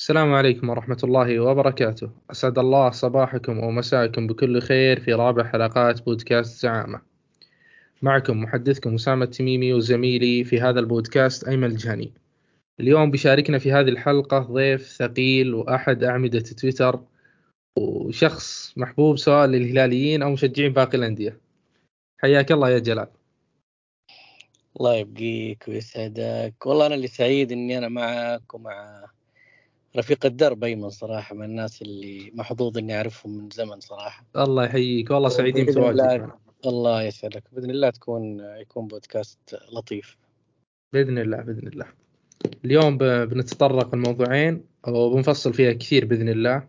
السلام عليكم ورحمة الله وبركاته. أسعد الله صباحكم ومساءكم بكل خير في رابع حلقات بودكاست زعامة. معكم محدثكم أسامة التميمي وزميلي في هذا البودكاست أيمن الجهني. اليوم بيشاركنا في هذه الحلقة ضيف ثقيل وأحد أعمدة تويتر وشخص محبوب سواء للهلاليين أو مشجعين باقي الأندية. حياك الله يا جلال. الله يبقيك ويسعدك. والله أنا اللي سعيد إني أنا معك ومع رفيق الدرب ايمن صراحة من الناس اللي محظوظ إني أعرفهم من زمن صراحة. الله يحييك. والله سعيدين بتواجدك الله. يسعدك. بإذن الله تكون يكون بودكاست لطيف. بإذن الله بإذن الله. اليوم بنتطرق الموضوعين وبنفصل فيها كثير بإذن الله.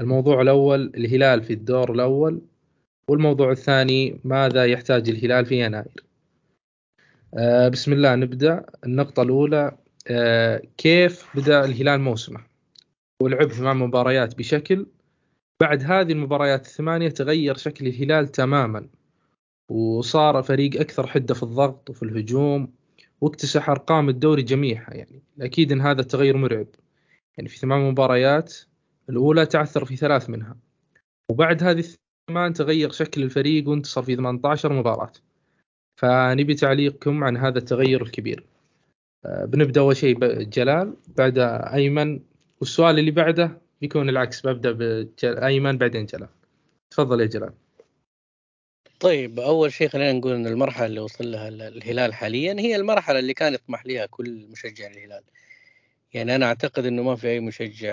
الموضوع الأول الهلال في الدور الأول والموضوع الثاني ماذا يحتاج الهلال في يناير. آه، بسم الله نبدأ. النقطة الأولى آه، كيف بدأ الهلال موسمه؟ ولعب ثمان مباريات بشكل بعد هذه المباريات الثمانية تغير شكل الهلال تماما وصار فريق أكثر حدة في الضغط وفي الهجوم واكتسح أرقام الدوري جميعها يعني. أكيد أن هذا التغير مرعب. يعني في ثمان مباريات الأولى تعثر في ثلاث منها. وبعد هذه الثمان تغير شكل الفريق وانتصر في 18 مباراة. فنبي تعليقكم عن هذا التغير الكبير. آه، بنبدأ أول شيء جلال بعد أيمن والسؤال اللي بعده بيكون العكس ببدأ بايمن بعدين جلال. تفضل يا جلال. طيب أول شيء خلينا نقول إن المرحلة اللي وصل لها الهلال حاليا هي المرحلة اللي كان يطمح لها كل مشجع الهلال. يعني أنا أعتقد إنه ما في أي مشجع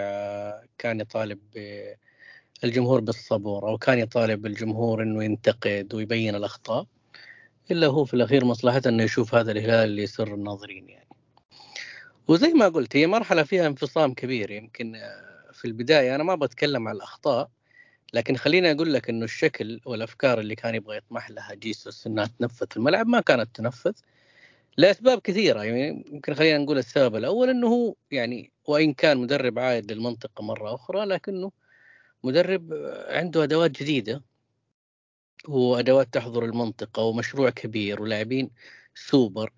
كان يطالب الجمهور بالصبر أو كان يطالب الجمهور إنه ينتقد ويبين الأخطاء إلا هو في الأخير مصلحته إنه يشوف هذا الهلال اللي يسر الناظرين يعني. وزي ما قلت هي مرحلة فيها انفصام كبير يمكن آه، في البداية. أنا ما بتكلم عن الأخطاء لكن خليني أقول لك إنه الشكل والأفكار اللي كان يبغى يطمح لها جيسوس إنها تنفذ في الملعب ما كانت تنفذ لأسباب كثيرة. يعني يمكن خلينا نقول السبب الأول إنه هو يعني وإن كان مدرب عائد للمنطقة مرة أخرى لكنه مدرب عنده أدوات جديدة وأدوات تحضر المنطقة ومشروع كبير ولاعبين سوبر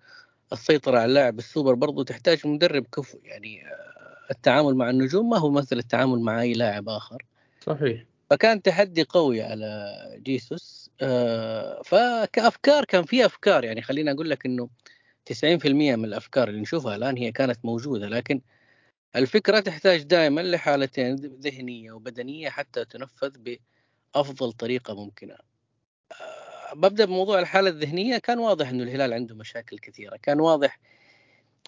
السيطرة على اللاعب السوبر برضو تحتاج مدرب كفو يعني آه، التعامل مع النجوم ما هو مثل التعامل مع أي لاعب آخر. صحيح. فكان تحدي قوي على جيسوس آه، فكأفكار كان في أفكار يعني خليني أقول لك إنه 90% من الأفكار اللي نشوفها الآن هي كانت موجودة لكن الفكرة تحتاج دائما لحالتين ذهنية وبدنية حتى تنفذ بأفضل طريقة ممكنة. ببدأ بموضوع الحالة الذهنية. كان واضح إنه الهلال عنده مشاكل كثيرة. كان واضح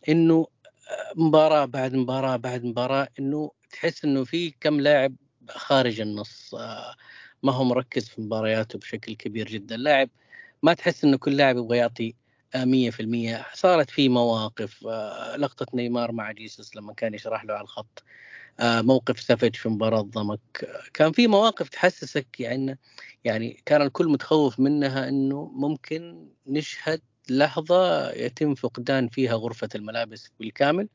إنه آه، مباراة بعد مباراة بعد مباراة إنه تحس إنه في كم لاعب خارج النص آه، ما هو مركز في مبارياته بشكل كبير جدا. لاعب ما تحس إنه كل لاعب يبغى يعطي 100% صارت في مواقف آه، لقطة نيمار مع جيسوس لما كان يشرح له على الخط. موقف سافيج في مباراة ضمك. كان في مواقف تحسسك يعني يعني كان الكل متخوف منها إنه ممكن نشهد لحظة يتم فقدان فيها غرفة الملابس بالكامل.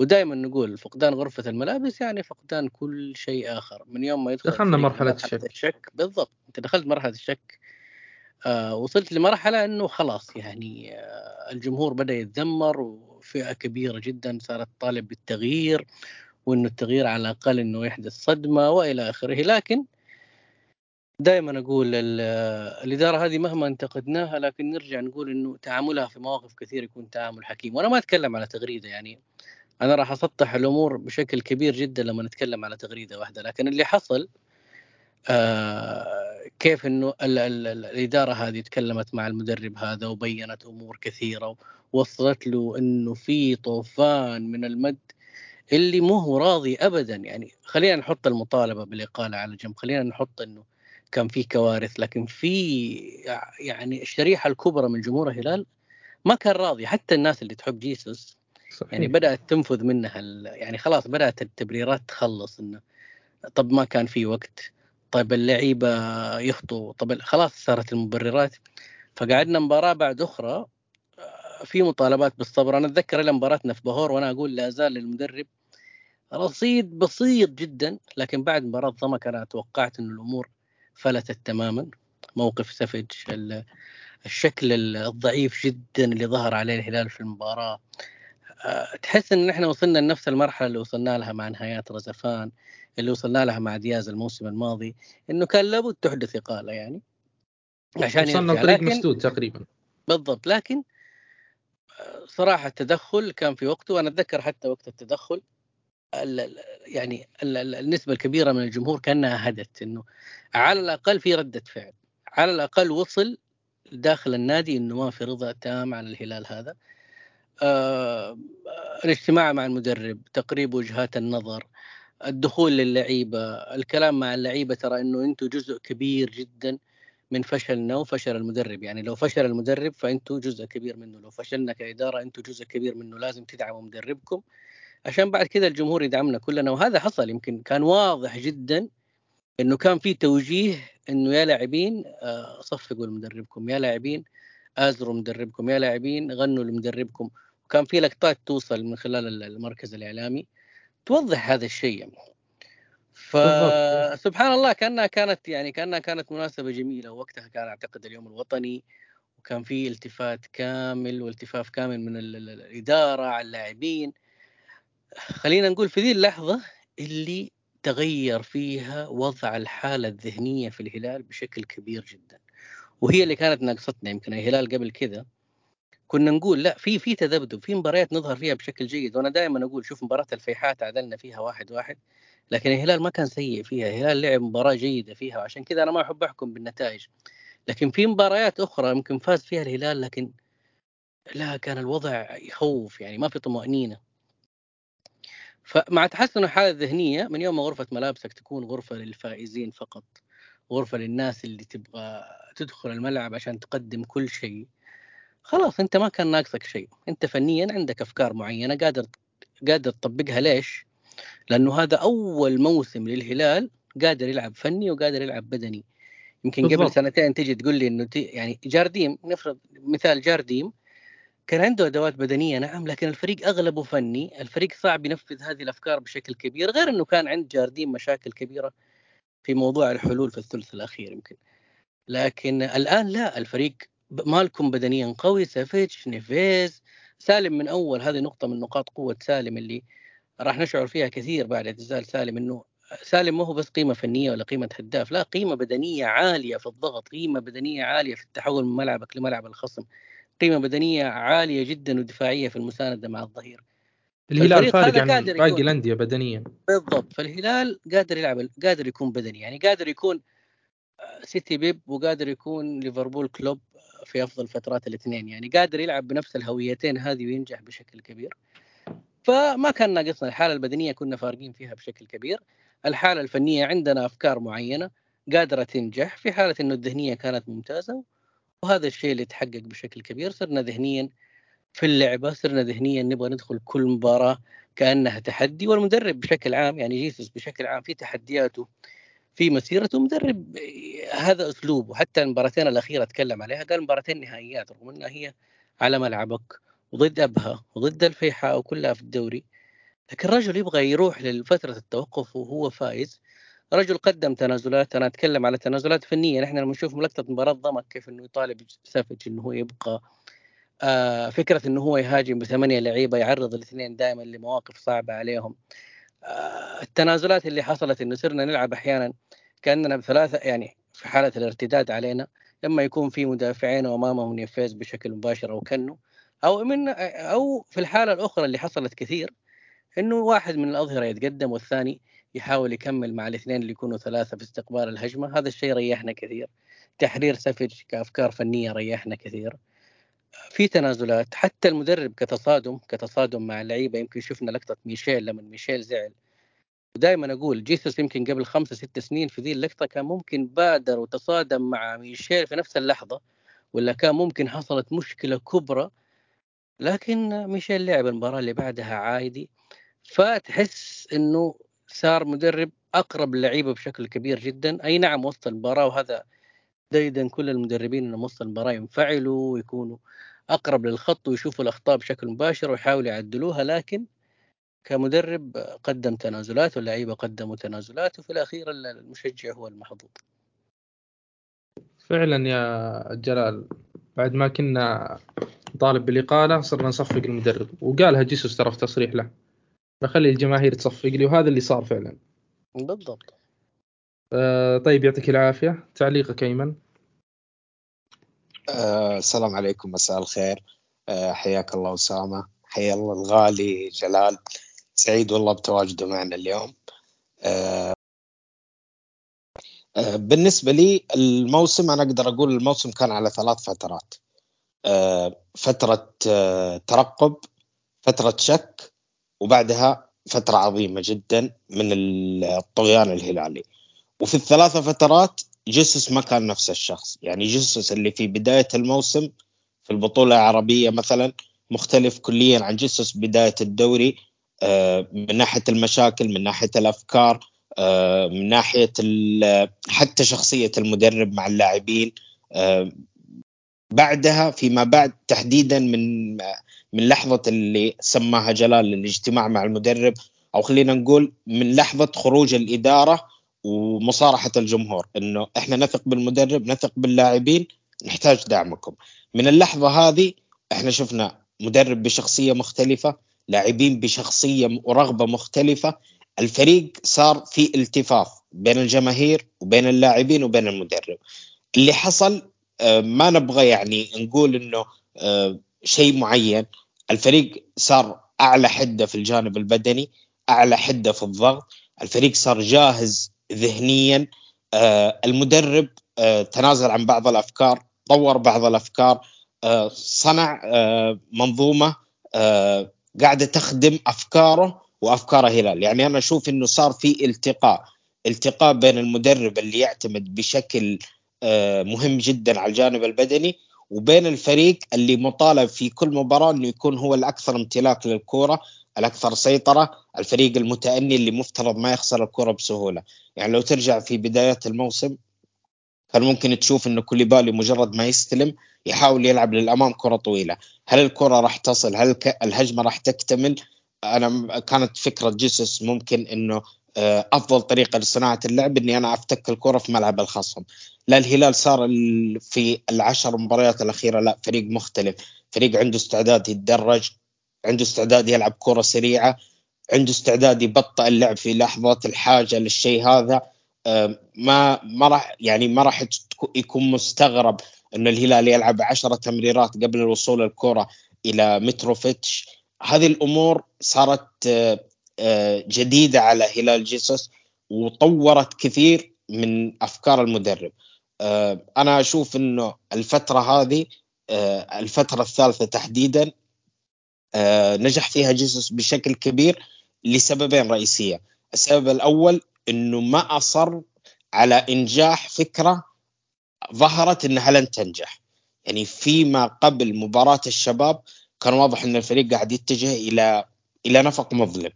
ودائما نقول فقدان غرفة الملابس يعني فقدان كل شيء آخر. من يوم ما يدخل دخلنا مرحلة الشك. الشك. بالضبط. أنت دخلت مرحلة الشك. آه وصلت لمرحلة أنه خلاص يعني آه الجمهور بدأ يتذمر وفئة كبيرة جدا صارت طالب بالتغيير. وأنه التغيير على الأقل أنه يحدث صدمة وإلى آخره. لكن دائما أقول الإدارة هذه مهما انتقدناها لكن نرجع نقول إنه تعاملها في مواقف كثير يكون تعامل حكيم. وأنا ما أتكلم على تغريدة يعني. أنا راح أسطح الأمور بشكل كبير جدا لما نتكلم على تغريدة واحدة. لكن اللي حصل آه كيف إنه ال ال ال الإدارة هذه تكلمت مع المدرب هذا وبينت أمور كثيرة ووصلت له إنه في طوفان من المد اللي مو هو راضي ابدا. يعني خلينا نحط المطالبة بالإقالة على جنب. خلينا نحط إنه كان في كوارث لكن في يعني الشريحة الكبرى من جمهور الهلال ما كان راضي. حتى الناس اللي تحب جيسوس صحيح. يعني بدأت تنفذ منها يعني خلاص بدأت التبريرات تخلص إنه طب ما كان في وقت طيب اللعيبة يخطوا طب خلاص صارت المبررات. فقعدنا مباراة بعد أخرى في مطالبات بالصبر. أنا أتذكر مباراتنا في بهور وأنا أقول لا زال للمدرب رصيد بسيط جدا لكن بعد مباراة ضمك أنا توقعت انه الأمور فلتت تماما. موقف سفج الشكل الضعيف جدا اللي ظهر عليه الهلال في المباراة. تحس إن إحنا وصلنا لنفس المرحلة اللي وصلنا لها مع نهايات رزفان اللي وصلنا لها مع دياز الموسم الماضي إنه كان لابد تحدث إقالة يعني عشان وصلنا طريق مسدود تقريبا. بالضبط. لكن صراحة التدخل كان في وقته وأنا أتذكر حتى وقت التدخل يعني النسبة الكبيرة من الجمهور كأنها هدت إنه على الأقل في ردة فعل على الأقل وصل داخل النادي إنه ما في رضا تام عن الهلال هذا. آه الاجتماع مع المدرب تقريب وجهات النظر الدخول للعيبة الكلام مع اللعيبة ترى إنه أنتم جزء كبير جدا. من فشلنا وفشل المدرب. يعني لو فشل المدرب فانتم جزء كبير منه. لو فشلنا كإدارة أنتم جزء كبير منه. لازم تدعموا مدربكم. عشان بعد كذا الجمهور يدعمنا كلنا. وهذا حصل يمكن كان واضح جدا إنه كان في توجيه إنه يا لاعبين آه، صفقوا لمدربكم. يا لاعبين آزروا مدربكم. يا لاعبين غنوا لمدربكم. وكان في لقطات توصل من خلال المركز الإعلامي. توضح هذا الشيء. فسبحان الله كأنها كانت يعني كأنها كانت مناسبة جميلة وقتها كان أعتقد اليوم الوطني وكان في التفات كامل والتفاف كامل من الإدارة على اللاعبين. خلينا نقول في ذي اللحظة اللي تغير فيها وضع الحالة الذهنية في الهلال بشكل كبير جدا وهي اللي كانت ناقصتنا يمكن الهلال قبل كذا. كنا نقول لا في في تذبذب في مباريات نظهر فيها بشكل جيد وأنا دائما أقول شوف مباراة الفيحاء تعادلنا فيها واحد واحد. لكن الهلال ما كان سيء فيها الهلال لعب مباراة جيدة فيها وعشان كذا أنا ما أحب أحكم بالنتائج. لكن في مباريات أخرى يمكن فاز فيها الهلال لكن لا كان الوضع يخوف يعني ما في طمأنينة. فمع تحسن الحالة الذهنية من يوم ما غرفة ملابسك تكون غرفة للفائزين فقط غرفة للناس اللي تبغى تدخل الملعب عشان تقدم كل شيء خلاص أنت ما كان ناقصك شيء. أنت فنيا عندك أفكار معينة قادر قادر تطبقها ليش؟ لأنه هذا أول موسم للهلال قادر يلعب فني وقادر يلعب بدني يمكن بالضبط. قبل سنتين تجي تقول لي إنه يعني جارديم نفرض مثال جارديم كان عنده أدوات بدنية نعم لكن الفريق أغلبه فني الفريق صعب ينفذ هذه الأفكار بشكل كبير غير إنه كان عند جارديم مشاكل كبيرة في موضوع الحلول في الثلث الأخير يمكن لكن الآن لا الفريق مالكوم بدنيا قوي سافيتش نيفيز سالم من أول هذه نقطة من نقاط قوة سالم اللي راح نشعر فيها كثير بعد اعتزال سالم إنه سالم ما هو بس قيمة فنية ولا قيمة هداف لا قيمة بدنية عالية في الضغط قيمة بدنية عالية في التحول من ملعبك لملعب الخصم قيمة بدنية عالية جدا ودفاعية في المساندة مع الظهير. الهلال فارق عن باقي الأندية بدنيا. بالضبط. فالهلال قادر يلعب قادر يكون بدني يعني قادر يكون سيتي بيب وقادر يكون ليفربول كلوب في أفضل فترات الاثنين يعني قادر يلعب بنفس الهويتين هذه وينجح بشكل كبير. فما كان ناقصنا. الحالة البدنية كنا فارقين فيها بشكل كبير. الحالة الفنية عندنا أفكار معينة قادرة تنجح. في حالة إنه الذهنية كانت ممتازة وهذا الشيء اللي تحقق بشكل كبير. صرنا ذهنيا في اللعبة صرنا ذهنيا نبغى ندخل كل مباراة كأنها تحدي. والمدرب بشكل عام يعني جيسوس بشكل عام في تحدياته في مسيرته. مدرب هذا أسلوبه. حتى المباراتين الأخيرة تكلم عليها قال مباراتين نهائيات رغم إنها هي على ملعبك. وضد أبها وضد الفيحاء وكلها في الدوري. لكن الرجل يبغى يروح لفترة التوقف وهو فايز. رجل قدم تنازلات أنا أتكلم على تنازلات فنية. نحن لما نشوف لقطه مباراة ضمك كيف إنه يطالب سافج إنه هو يبقى آه فكرة إنه هو يهاجم بثمانية لعيبة يعرض الاثنين دائما لمواقف صعبة عليهم. آه التنازلات اللي حصلت إنه صرنا نلعب أحيانا كأننا بثلاثة يعني في حالة الارتداد علينا. لما يكون في مدافعين وامامهم يفيز بشكل مباشر أو كنه أو من أو في الحالة الأخرى اللي حصلت كثير إنه واحد من الأظهرة يتقدم والثاني يحاول يكمل مع الاثنين اللي يكونوا ثلاثة في استقبال الهجمة. هذا الشيء ريحنا كثير. تحرير سافج كأفكار فنية ريحنا كثير. في تنازلات. حتى المدرب كتصادم كتصادم مع اللعيبة يمكن شفنا لقطة ميشيل لما ميشيل زعل. ودائما أقول جيسوس يمكن قبل خمسة ست سنين في ذي اللقطة كان ممكن بادر وتصادم مع ميشيل في نفس اللحظة ولا كان ممكن حصلت مشكلة كبرى لكن ميشيل لعب المباراة اللي بعدها عادي فتحس إنه صار مدرب أقرب للعيبة بشكل كبير جدا. أي نعم وسط المباراة وهذا دايدا كل المدربين إنهم وسط المباراة ينفعلوا ويكونوا أقرب للخط ويشوفوا الأخطاء بشكل مباشر ويحاولوا يعدلوها. لكن كمدرب قدم تنازلات واللعيبة قدموا تنازلات وفي الأخير المشجع هو المحظوظ. فعلا يا جلال. بعد ما كنا نطالب بالإقالة صرنا نصفق المدرب. وقالها جيسوس ترى في تصريح له. بخلي الجماهير تصفق لي وهذا اللي صار فعلا. بالضبط. آه طيب يعطيك العافية. تعليقك أيمن. آه السلام عليكم. مساء الخير. آه حياك الله أسامة. حيا الله الغالي جلال. سعيد والله بتواجده معنا اليوم. آه آه بالنسبة لي الموسم أنا أقدر أقول الموسم كان على ثلاث فترات. آه فترة آه ترقب فترة شك وبعدها فترة عظيمة جدا من الطغيان الهلالي. وفي الثلاثه فترات جيسوس ما كان نفس الشخص. يعني جيسوس اللي في بداية الموسم في البطولة العربية مثلا مختلف كليا عن جيسوس بداية الدوري آه، من ناحية المشاكل من ناحية الأفكار. آه، من ناحية حتى شخصية المدرب مع اللاعبين آه، بعدها فيما بعد تحديدا من من لحظة اللي سماها جلال الاجتماع مع المدرب أو خلينا نقول من لحظة خروج الإدارة ومصارحة الجمهور إنه إحنا نثق بالمدرب نثق باللاعبين نحتاج دعمكم. من اللحظة هذه إحنا شفنا مدرب بشخصية مختلفة لاعبين بشخصية ورغبه مختلفة الفريق صار في التفاف بين الجماهير وبين اللاعبين وبين المدرب. اللي حصل آه، ما نبغى يعني نقول إنه آه، شيء معين. الفريق صار أعلى حدة في الجانب البدني أعلى حدة في الضغط. الفريق صار جاهز ذهنيا. آه، المدرب تنازل عن بعض الأفكار طور بعض الأفكار صنع منظومة قاعدة تخدم أفكاره وافكار هلال. يعني أنا أشوف إنه صار في التقاء التقاء بين المدرب اللي يعتمد بشكل آه، مهم جدا على الجانب البدني وبين الفريق اللي مطالب في كل مباراة إنه يكون هو الأكثر امتلاك للكورة الأكثر سيطرة الفريق المتأني اللي مفترض ما يخسر الكره بسهولة. يعني لو ترجع في بدايه الموسم كان ممكن تشوف إنه كوليبالي مجرد ما يستلم يحاول يلعب للأمام كرة طويلة. هل الكرة راح تصل؟ هل الهجمة راح تكتمل؟ أنا كانت فكرة جيسوس ممكن إنه آه، أفضل طريقة لصناعة اللعب إني أنا أفتك الكرة في ملعب الخصم لا الهلال صار في العشر مباريات الأخيرة لا فريق مختلف. فريق عنده استعداد يتدرج عنده استعداد يلعب كرة سريعة عنده استعداد يبطئ اللعب في لحظه الحاجة للشيء هذا. آه، ما ما راح يعني ما راح يكون مستغرب إنه الهلال يلعب عشرة تمريرات قبل الوصول الكرة إلى متروفيتش. هذه الأمور صارت آه، آه، جديدة على هلال جيسوس وطورت كثير من أفكار المدرب. أنا أشوف إنه الفترة هذه الفترة الثالثة تحديدا نجح فيها جيسوس بشكل كبير لسببين رئيسية. السبب الأول إنه ما أصر على إنجاح فكرة ظهرت إنها لن تنجح. يعني فيما قبل مباراة الشباب كان واضح إن الفريق قاعد يتجه إلى إلى نفق مظلم.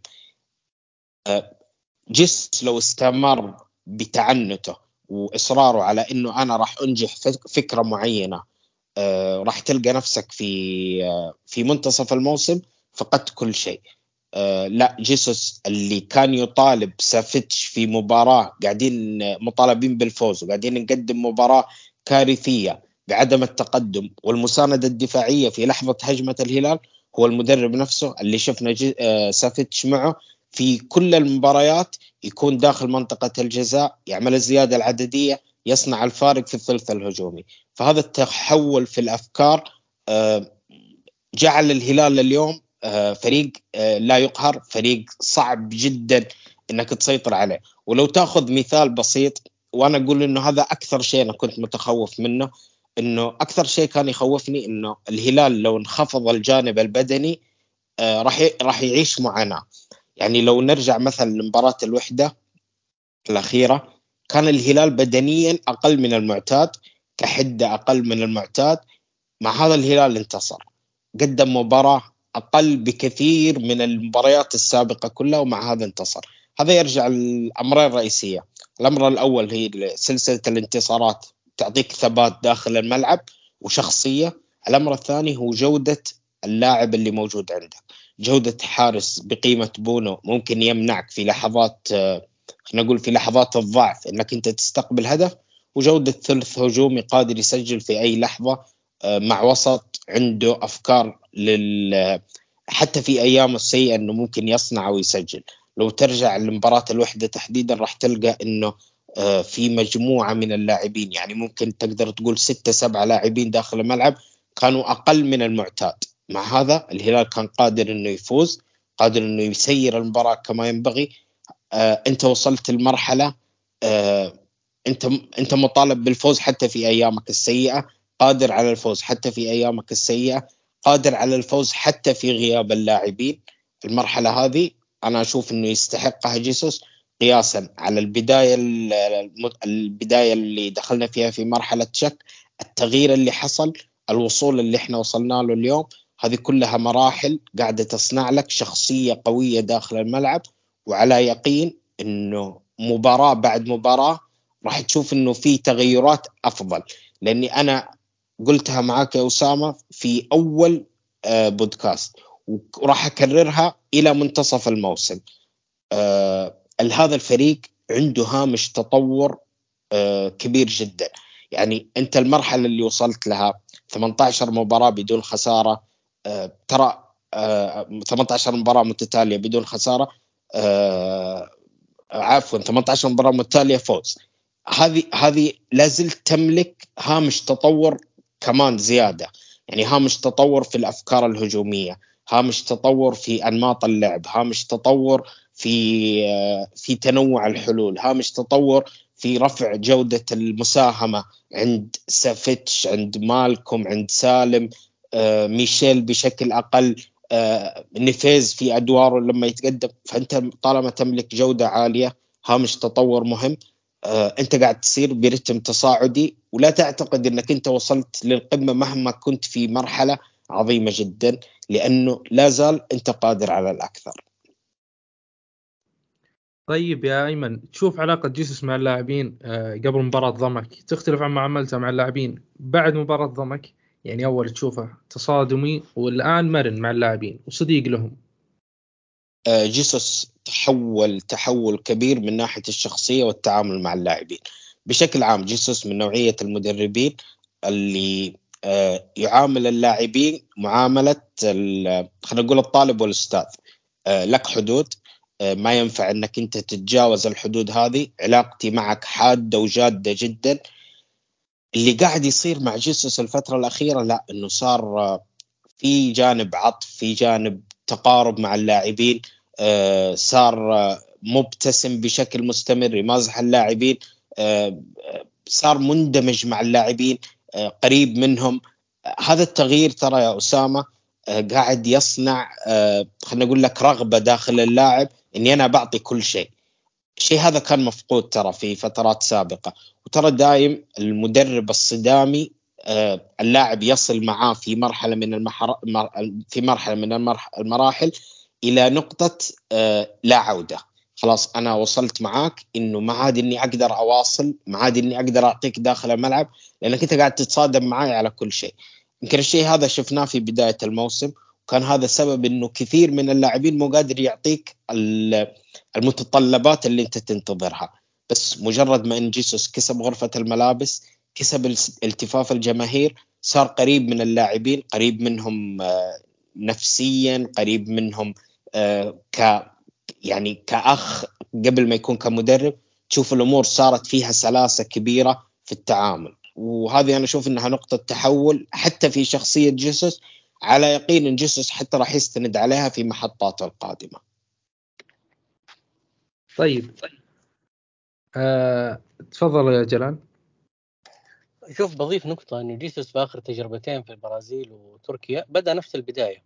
أه، جيس لو استمر بتعنته وإصراره على إنه أنا راح أنجح فكرة معينة أه، راح تلقى نفسك في أه، في منتصف الموسم فقدت كل شيء. لا جيسوس اللي كان يطالب سافيتش في مباراة قاعدين مطالبين بالفوز وقاعدين نقدم مباراة كارثية. بعدم التقدم والمساندة الدفاعية في لحظة هجمة الهلال هو المدرب نفسه اللي شفنا آه سافيتش معه في كل المباريات يكون داخل منطقة الجزاء يعمل الزيادة العددية يصنع الفارق في الثلث الهجومي. فهذا التحول في الأفكار آه جعل الهلال اليوم آه، فريق لا يقهر فريق صعب جدا إنك تسيطر عليه. ولو تأخذ مثال بسيط وأنا أقول إنه هذا أكثر شيء أنا كنت متخوف منه إنه أكثر شيء كان يخوفني إنه الهلال لو انخفض الجانب البدني آه، راح راح يعيش معاناه يعني لو نرجع مثلا لمباراة الوحدة الأخيرة كان الهلال بدنيا أقل من المعتاد كحدة أقل من المعتاد. مع هذا الهلال انتصر. قدم مباراة أقل بكثير من المباريات السابقة كلها ومع هذا انتصر. هذا يرجع للأمرين الرئيسية. الأمر الأول هي سلسلة الانتصارات. تعطيك ثبات داخل الملعب وشخصية. الأمر الثاني هو جودة اللاعب اللي موجود عندك جودة حارس بقيمة بونو ممكن يمنعك في لحظات خلينا نقول في لحظات الضعف إنك أنت تستقبل هدف وجودة ثلث هجومي قادر يسجل في أي لحظة آه، مع وسط عنده أفكار لل حتى في أيامه السيئة إنه ممكن يصنع ويسجل. لو ترجع لمباراة الوحدة تحديدا راح تلقى إنه آه، في مجموعة من اللاعبين يعني ممكن تقدر تقول ستة سبعة لاعبين داخل الملعب كانوا أقل من المعتاد. مع هذا الهلال كان قادر إنه يفوز قادر إنه يسير المباراة كما ينبغي. آه أنت وصلت لمرحله آه أنت أنت مطالب بالفوز حتى في أيامك السيئة قادر على الفوز حتى في أيامك السيئة قادر على الفوز حتى في غياب اللاعبين. المرحلة هذه أنا أشوف إنه يستحقها جيسوس. قياسا على البداية البداية اللي دخلنا فيها في مرحلة شك التغيير اللي حصل الوصول اللي إحنا وصلنا له اليوم هذه كلها مراحل قاعدة تصنع لك شخصية قوية داخل الملعب وعلى يقين إنه مباراة بعد مباراة راح تشوف إنه في تغيرات أفضل. لأني أنا قلتها معاك يا أسامة في أول آه، بودكاست وراح أكررها إلى منتصف الموسم. آه، هذا الفريق عنده هامش تطور آه، كبير جدا. يعني أنت المرحلة اللي وصلت لها 18 مباراة بدون خسارة ترى 18 مباراة متتالية بدون خسارة عفوا 18 مباراة متتالية فوز. هذه هذه لازلت تملك هامش تطور كمان زيادة. يعني هامش تطور في الأفكار الهجومية هامش تطور في أنماط اللعب هامش تطور في في تنوع الحلول. هامش تطور في رفع جودة المساهمة عند سافيتش عند مالكم عند سالم آه، ميشيل بشكل أقل آه، نفيز في أدواره لما يتقدم. فأنت طالما تملك جودة عالية هامش تطور مهم. آه، أنت قاعد تسير برتم تصاعدي ولا تعتقد إنك أنت وصلت للقمة مهما كنت في مرحلة عظيمة جدا لأنه لا زال أنت قادر على الأكثر. طيب يا أيمن تشوف علاقة جيسوس مع اللاعبين آه، قبل مباراة ضمك تختلف عن معاملته مع اللاعبين بعد مباراة ضمك؟ يعني أول تشوفه تصادمي والآن مرن مع اللاعبين وصديق لهم. آه، جيسوس تحول تحول كبير من ناحية الشخصية والتعامل مع اللاعبين. بشكل عام جيسوس من نوعية المدربين اللي آه، يعامل اللاعبين معاملة خلينا نقول الطالب والأستاذ. لك حدود ما ينفع انك انت تتجاوز الحدود هذه. علاقتي معك حادة وجادة جدا. اللي قاعد يصير مع جيسوس الفترة الأخيرة لا إنه صار في جانب عطف في جانب تقارب مع اللاعبين آه، صار آه، مبتسم بشكل مستمر يمازح اللاعبين آه، صار مندمج مع اللاعبين قريب منهم. هذا التغيير ترى يا أسامة قاعد يصنع خلينا نقول لك رغبة داخل اللاعب. إني أنا بعطي كل شيء. الشيء هذا كان مفقود ترى في فترات سابقة. وترى دايم المدرب الصدامي اللاعب يصل معاه في مرحلة من المحر... في مرحلة من المراحل إلى نقطة آه، لا عودة. خلاص أنا وصلت معاك إنه ما عاد إني أقدر أواصل ما عاد إني أقدر أعطيك داخل الملعب لأنك أنت قاعد تتصادم معي على كل شيء. يمكن الشيء هذا شفناه في بداية الموسم. وكان هذا سبب إنه كثير من اللاعبين مو قادر يعطيك المتطلبات اللي أنت تنتظرها. بس مجرد ما إن جيسوس كسب غرفة الملابس كسب التفاف الجماهير صار قريب من اللاعبين قريب منهم آه، نفسيا قريب منهم آه، ك يعني كأخ قبل ما يكون كمدرب. تشوف الأمور صارت فيها سلاسة كبيرة في التعامل. وهذه أنا أشوف إنها نقطة تحول حتى في شخصية جيسوس. على يقين إن جيسوس حتى راح يستند عليها في محطاته القادمه. طيب أه... تفضل يا جلال. شوف بضيف نقطة انه جيسوس في آخر تجربتين في البرازيل وتركيا بدأ نفس البداية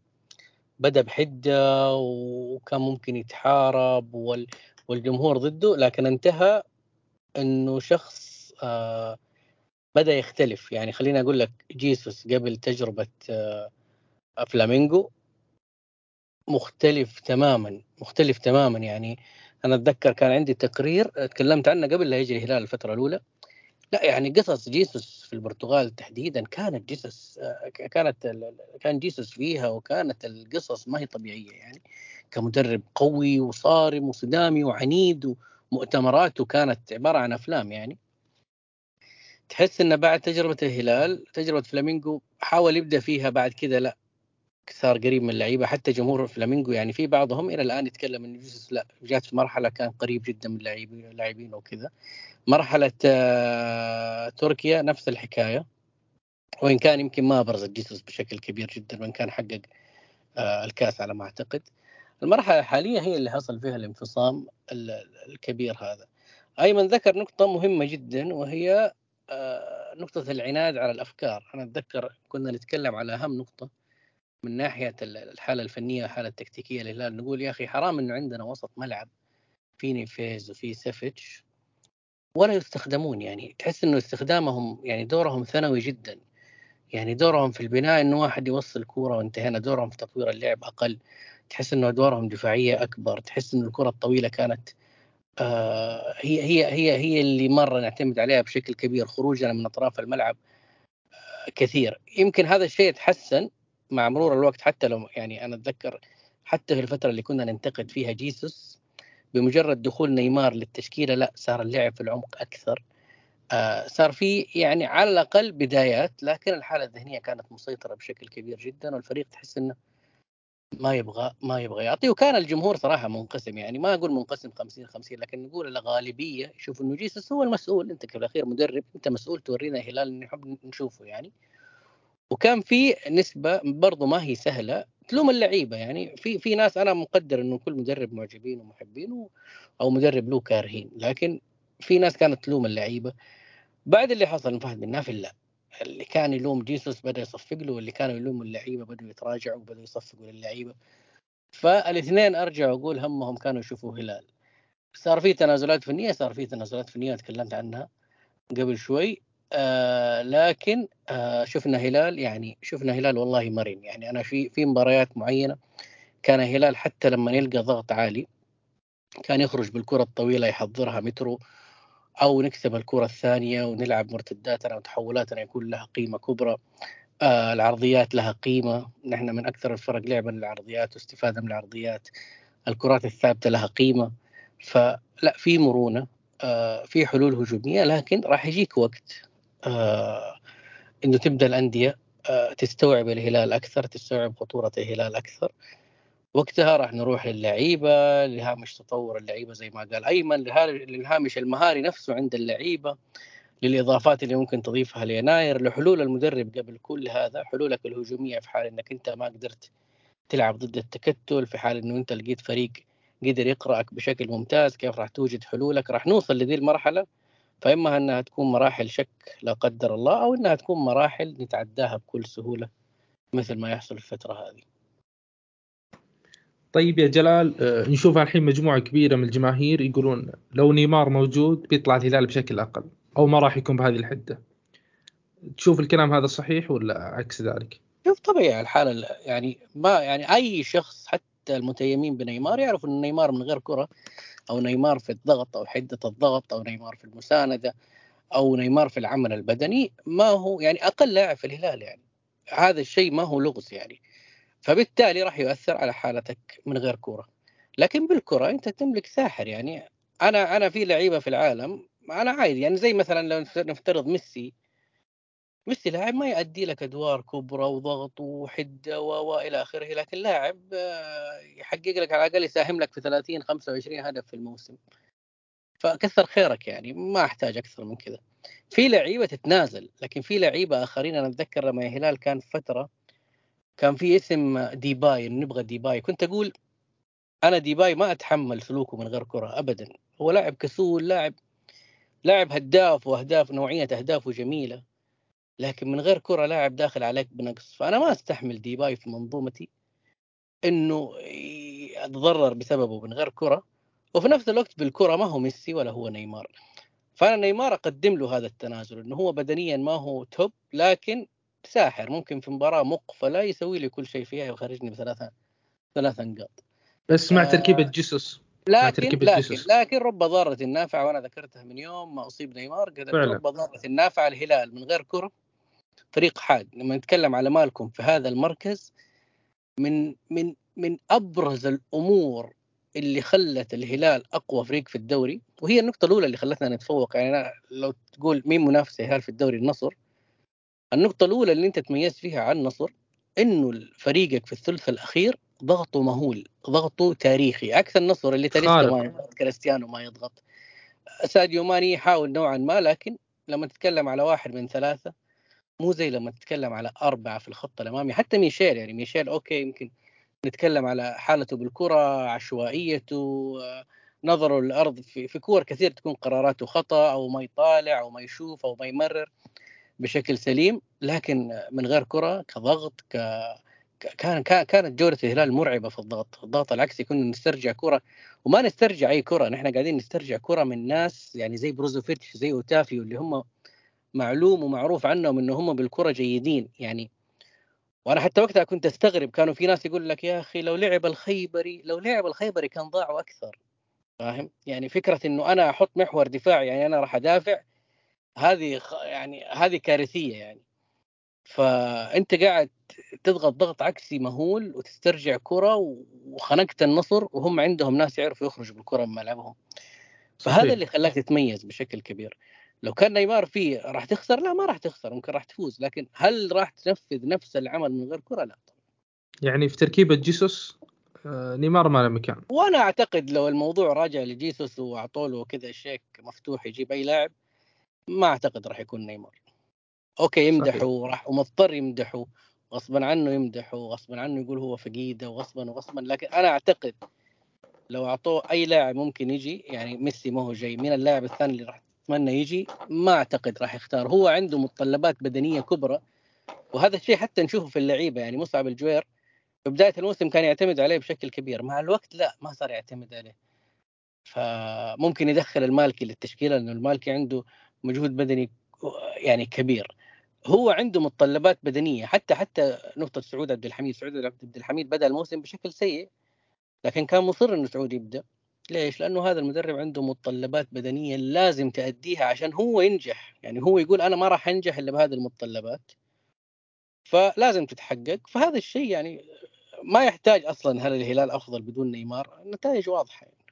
بدأ بحدة وكان ممكن يتحارب وال والجمهور ضده لكن انتهى إنه شخص آه بدأ يختلف يعني خليني أقول لك جيسوس قبل تجربة آه فلامينجو مختلف تماما مختلف تماما. يعني أنا أتذكر كان عندي تقرير تكلمت عنه قبل لا يجري الهلال الفترة الأولى. لا يعني قصص جيسوس في البرتغال تحديدا كانت جيسوس آه، كانت كان جيسوس فيها وكانت القصص ما هي طبيعية. يعني كمدرب قوي وصارم وصدامي وعنيد ومؤتمراته كانت عبارة عن أفلام يعني. تحس انه بعد تجربة الهلال تجربة فلامينجو حاول يبدأ فيها بعد كذا لا. صار قريب من اللعيبة حتى جمهور فلامينجو يعني في بعضهم إلى الآن يتكلم إن جوزيس لا جات في مرحلة كان قريب جدا من اللاعبين اللاعبين وكذا. مرحلة آه تركيا نفس الحكاية. وإن كان يمكن ما ابرز جيسوس بشكل كبير جدا وإن كان حقق آه الكأس على ما أعتقد. المرحلة الحالية هي اللي حصل فيها الانفصام الكبير هذا. أيمن ذكر نقطة مهمة جدا وهي آه نقطة العناد على الأفكار. أنا أتذكر كنا نتكلم على أهم نقطة من ناحية الحالة الفنية والحالة التكتيكية للهلال نقول يا أخي حرام إنه عندنا وسط ملعب في نيفيز وفي سافيتش ولا يستخدمون يعني. تحس إنه استخدامهم يعني دورهم ثانوي جدا. يعني دورهم في البناء إنه واحد يوصل كورة وانتهينا. دورهم في تطوير اللعب أقل. تحس إنه أدوارهم دفاعية أكبر. تحس إنه الكرة الطويلة كانت آه هي هي هي هي اللي مرة نعتمد عليها بشكل كبير. خروجنا من أطراف الملعب آه كثير. يمكن هذا الشيء تحسن مع مرور الوقت حتى لو يعني أنا أتذكر حتى في الفترة اللي كنا ننتقد فيها جيسوس بمجرد دخول نيمار للتشكيلة لا صار اللعب في العمق أكثر. آه صار في يعني على الأقل بدايات لكن الحالة الذهنية كانت مسيطرة بشكل كبير جدا والفريق تحس إنه ما يبغى ما يبغى يعطي. وكان الجمهور صراحة منقسم يعني ما أقول منقسم 50 50 لكن نقول الغالبية يشوف إنه جيسوس هو المسؤول. أنت في الأخير مدرب أنت مسؤول تورينا هلال نحب نشوفه يعني. وكان في نسبة برضو ما هي سهلة تلوم اللعيبة يعني. في في ناس أنا مقدر إنه كل مدرب معجبين ومحبين أو مدرب له كارهين لكن في ناس كانت تلوم اللعيبة. بعد اللي حصل فهد بن نافل لا اللي كان يلوم جيسوس بدأ يصفق له واللي كانوا يلوموا اللعيبة بدوا يتراجعوا وبدوا يصفقوا للعيبة. فالاثنين أرجع أقول همهم كانوا يشوفوا هلال. صار في تنازلات فنيه صار في تنازلات فنيه تكلمت عنها قبل شوي. آه لكن آه شفنا هلال يعني شفنا هلال والله مرن. يعني أنا في في مباريات معينة كان هلال حتى لما يلقى ضغط عالي كان يخرج بالكرة الطويلة يحضرها مترو أو نكسب الكرة الثانية ونلعب مرتداتنا وتحولاتنا يكون لها قيمة كبرى. آه العرضيات لها قيمة. نحن من أكثر الفرق لعبا للعرضيات واستفادة من العرضيات. الكرات الثابتة لها قيمة. فلا في مرونة آه في حلول هجومية لكن راح يجيك وقت. إنه تبدأ الأندية آه تستوعب الهلال أكثر تستوعب خطورة الهلال أكثر. وقتها راح نروح للعيبة لهامش تطور اللعيبة زي ما قال أيمن للهامش المهاري نفسه عند اللعيبة للإضافات اللي ممكن تضيفها ليناير لحلول المدرب قبل كل هذا حلولك الهجومية في حال إنك أنت ما قدرت تلعب ضد التكتل في حال إنه أنت لقيت فريق قدر يقرأك بشكل ممتاز كيف راح توجد حلولك؟ راح نوصل لذي المرحلة فإما أنها تكون مراحل شك لا قدر الله أو أنها تكون مراحل نتعداها بكل سهولة مثل ما يحصل في الفترة هذه. طيب يا جلال نشوف الحين مجموعة كبيرة من الجماهير يقولون لو نيمار موجود بيطلع الهلال بشكل أقل أو ما راح يكون بهذه الحدة. تشوف الكلام هذا صحيح ولا عكس ذلك؟ شوف طبيعي الحاله يعني ما يعني أي شخص حتى المتيمين بنيمار يعرف ان نيمار من غير كرة أو نيمار في الضغط أو حدة الضغط أو نيمار في المساندة أو نيمار في العمل البدني. ما هو يعني أقل لاعب في الهلال يعني. هذا الشيء ما هو لغز يعني. فبالتالي راح يؤثر على حالتك من غير كوره لكن بالكرة أنت تملك ساحر يعني. أنا أنا في لعيبة في العالم أنا عادي يعني. زي مثلا لو نفترض ميسي ميسي لاعب ما يؤدي لك أدوار كبرى وضغط وحدة وإلى آخره لكن لاعب يحقق لك على الأقل يساهم لك في 30 25 هدف في الموسم. فكثر خيرك يعني ما أحتاج أكثر من كذا. في لعيبة تتنازل لكن في لعيبة آخرين أنا أتذكر لما الهلال كان في فترة كان في اسم ديباي نبغى ديباي. كنت أقول أنا ديباي ما أتحمل سلوكه من غير كرة ابدا. هو لاعب كسول لاعب لاعب هداف وأهداف نوعية أهدافه جميلة. لكن من غير كرة لاعب داخل عليك بنقص. فأنا ما أستحمل ديباي في منظومتي إنه اتضرر بسببه من غير كرة. وفي نفس الوقت بالكرة ما هو ميسي ولا هو نيمار. فأنا نيمار أقدم له هذا التنازل إنه هو بدنيا ما هو top لكن ساحر. ممكن في مباراة مقفلة يسوي لي كل شيء فيها ويخرجني بثلاثة ثلاث نقاط. بس مع تركيبة آه جيسوس لكن لكن لكن رب ضارة نافعه وأنا ذكرتها من يوم ما أصيب نيمار رب ضارة نافعه الهلال. من غير كرة فريق حاد. لما نتكلم على مالكم في هذا المركز من من من أبرز الأمور اللي خلت الهلال أقوى فريق في الدوري وهي النقطة الأولى اللي خلتنا نتفوق. يعني أنا لو تقول مين منافس الهلال في الدوري؟ النصر. النقطة الأولى اللي أنت تميزت فيها عن النصر إنه فريقك في الثلث الأخير ضغطه مهول ضغطه تاريخي. عكس النصر اللي تاليسكا ما يضغط كريستيانو ما يضغط. ساديو ماني يحاول نوعا ما لكن لما تتكلم على واحد من ثلاثة مو زي لما تتكلم على أربعة في الخط الأمامي حتى ميشيل يعني ميشيل okay يمكن نتكلم على حالته بالكرة عشوائيته نظره للأرض في, في كور كثير تكون قراراته خطأ أو ما يطالع أو ما يشوف أو ما يمرر بشكل سليم. لكن من غير كرة كضغط ك كان كانت جوده الهلال مرعبة في الضغط، الضغط العكسي كنا نسترجع كرة وما نسترجع أي كرة، نحن قاعدين نسترجع كرة من ناس يعني زي بروزوفيتش زي أوتافيو اللي هم معلوم ومعروف عنهم إنه هم بالكرة جيدين يعني وأنا حتى وقتها كنت أستغرب كانوا في ناس يقول لك يا أخي لو لعب الخيبري لو لعب الخيبري كان ضاعوا أكثر فاهم؟ يعني فكرة إنه أنا أحط محور دفاعي يعني أنا راح أدافع هذه يعني هذه كارثية يعني. فأنت قاعد تضغط ضغط عكسي مهول وتسترجع كرة وخنقت النصر وهم عندهم ناس يعرفوا يخرجوا بالكرة من ملعبهم. فهذا اللي خلاك تتميز بشكل كبير. لو كان نيمار فيه راح تخسر؟ لا ما راح تخسر ممكن راح تفوز لكن هل راح تنفذ نفس العمل من غير كرة؟ لا يعني في تركيبة جيسوس آه، نيمار ما له مكان. وأنا أعتقد لو الموضوع راجع لجيسوس واعطوا له كذا شيك مفتوح يجيب أي لاعب ما أعتقد راح يكون نيمار. okay يمدحه وراح ومضطر يمدحه غصبا عنه يمدحه وغصبا عنه يقول هو فقيده وغصبا وغصبا لكن أنا أعتقد لو أعطوه أي لاعب ممكن يجي يعني ميسي ما هو جاي مين اللاعب الثاني اللي راح تتمنى يجي. ما أعتقد راح يختار. هو عنده متطلبات بدنية كبرى وهذا الشيء حتى نشوفه في اللعيبة يعني مصعب الجوير في بداية الموسم كان يعتمد عليه بشكل كبير. مع الوقت لا ما صار يعتمد عليه. فممكن يدخل المالكي للتشكيلة لأنه المالكي عنده مجهود بدني يعني كبير. هو عنده متطلبات بدنية. حتى حتى نقطة سعود عبد الحميد سعود عبد الحميد بدأ الموسم بشكل سيء لكن كان مصر إنه سعود يبدأ. ليش؟ لأنه هذا المدرب عنده متطلبات بدنية لازم تأديها عشان هو ينجح. يعني هو يقول أنا ما راح أنجح إلا بهذه المتطلبات. فلازم تتحقق. فهذا الشيء يعني ما يحتاج أصلا هل الهلال أفضل بدون نيمار؟ النتائج واضحة يعني.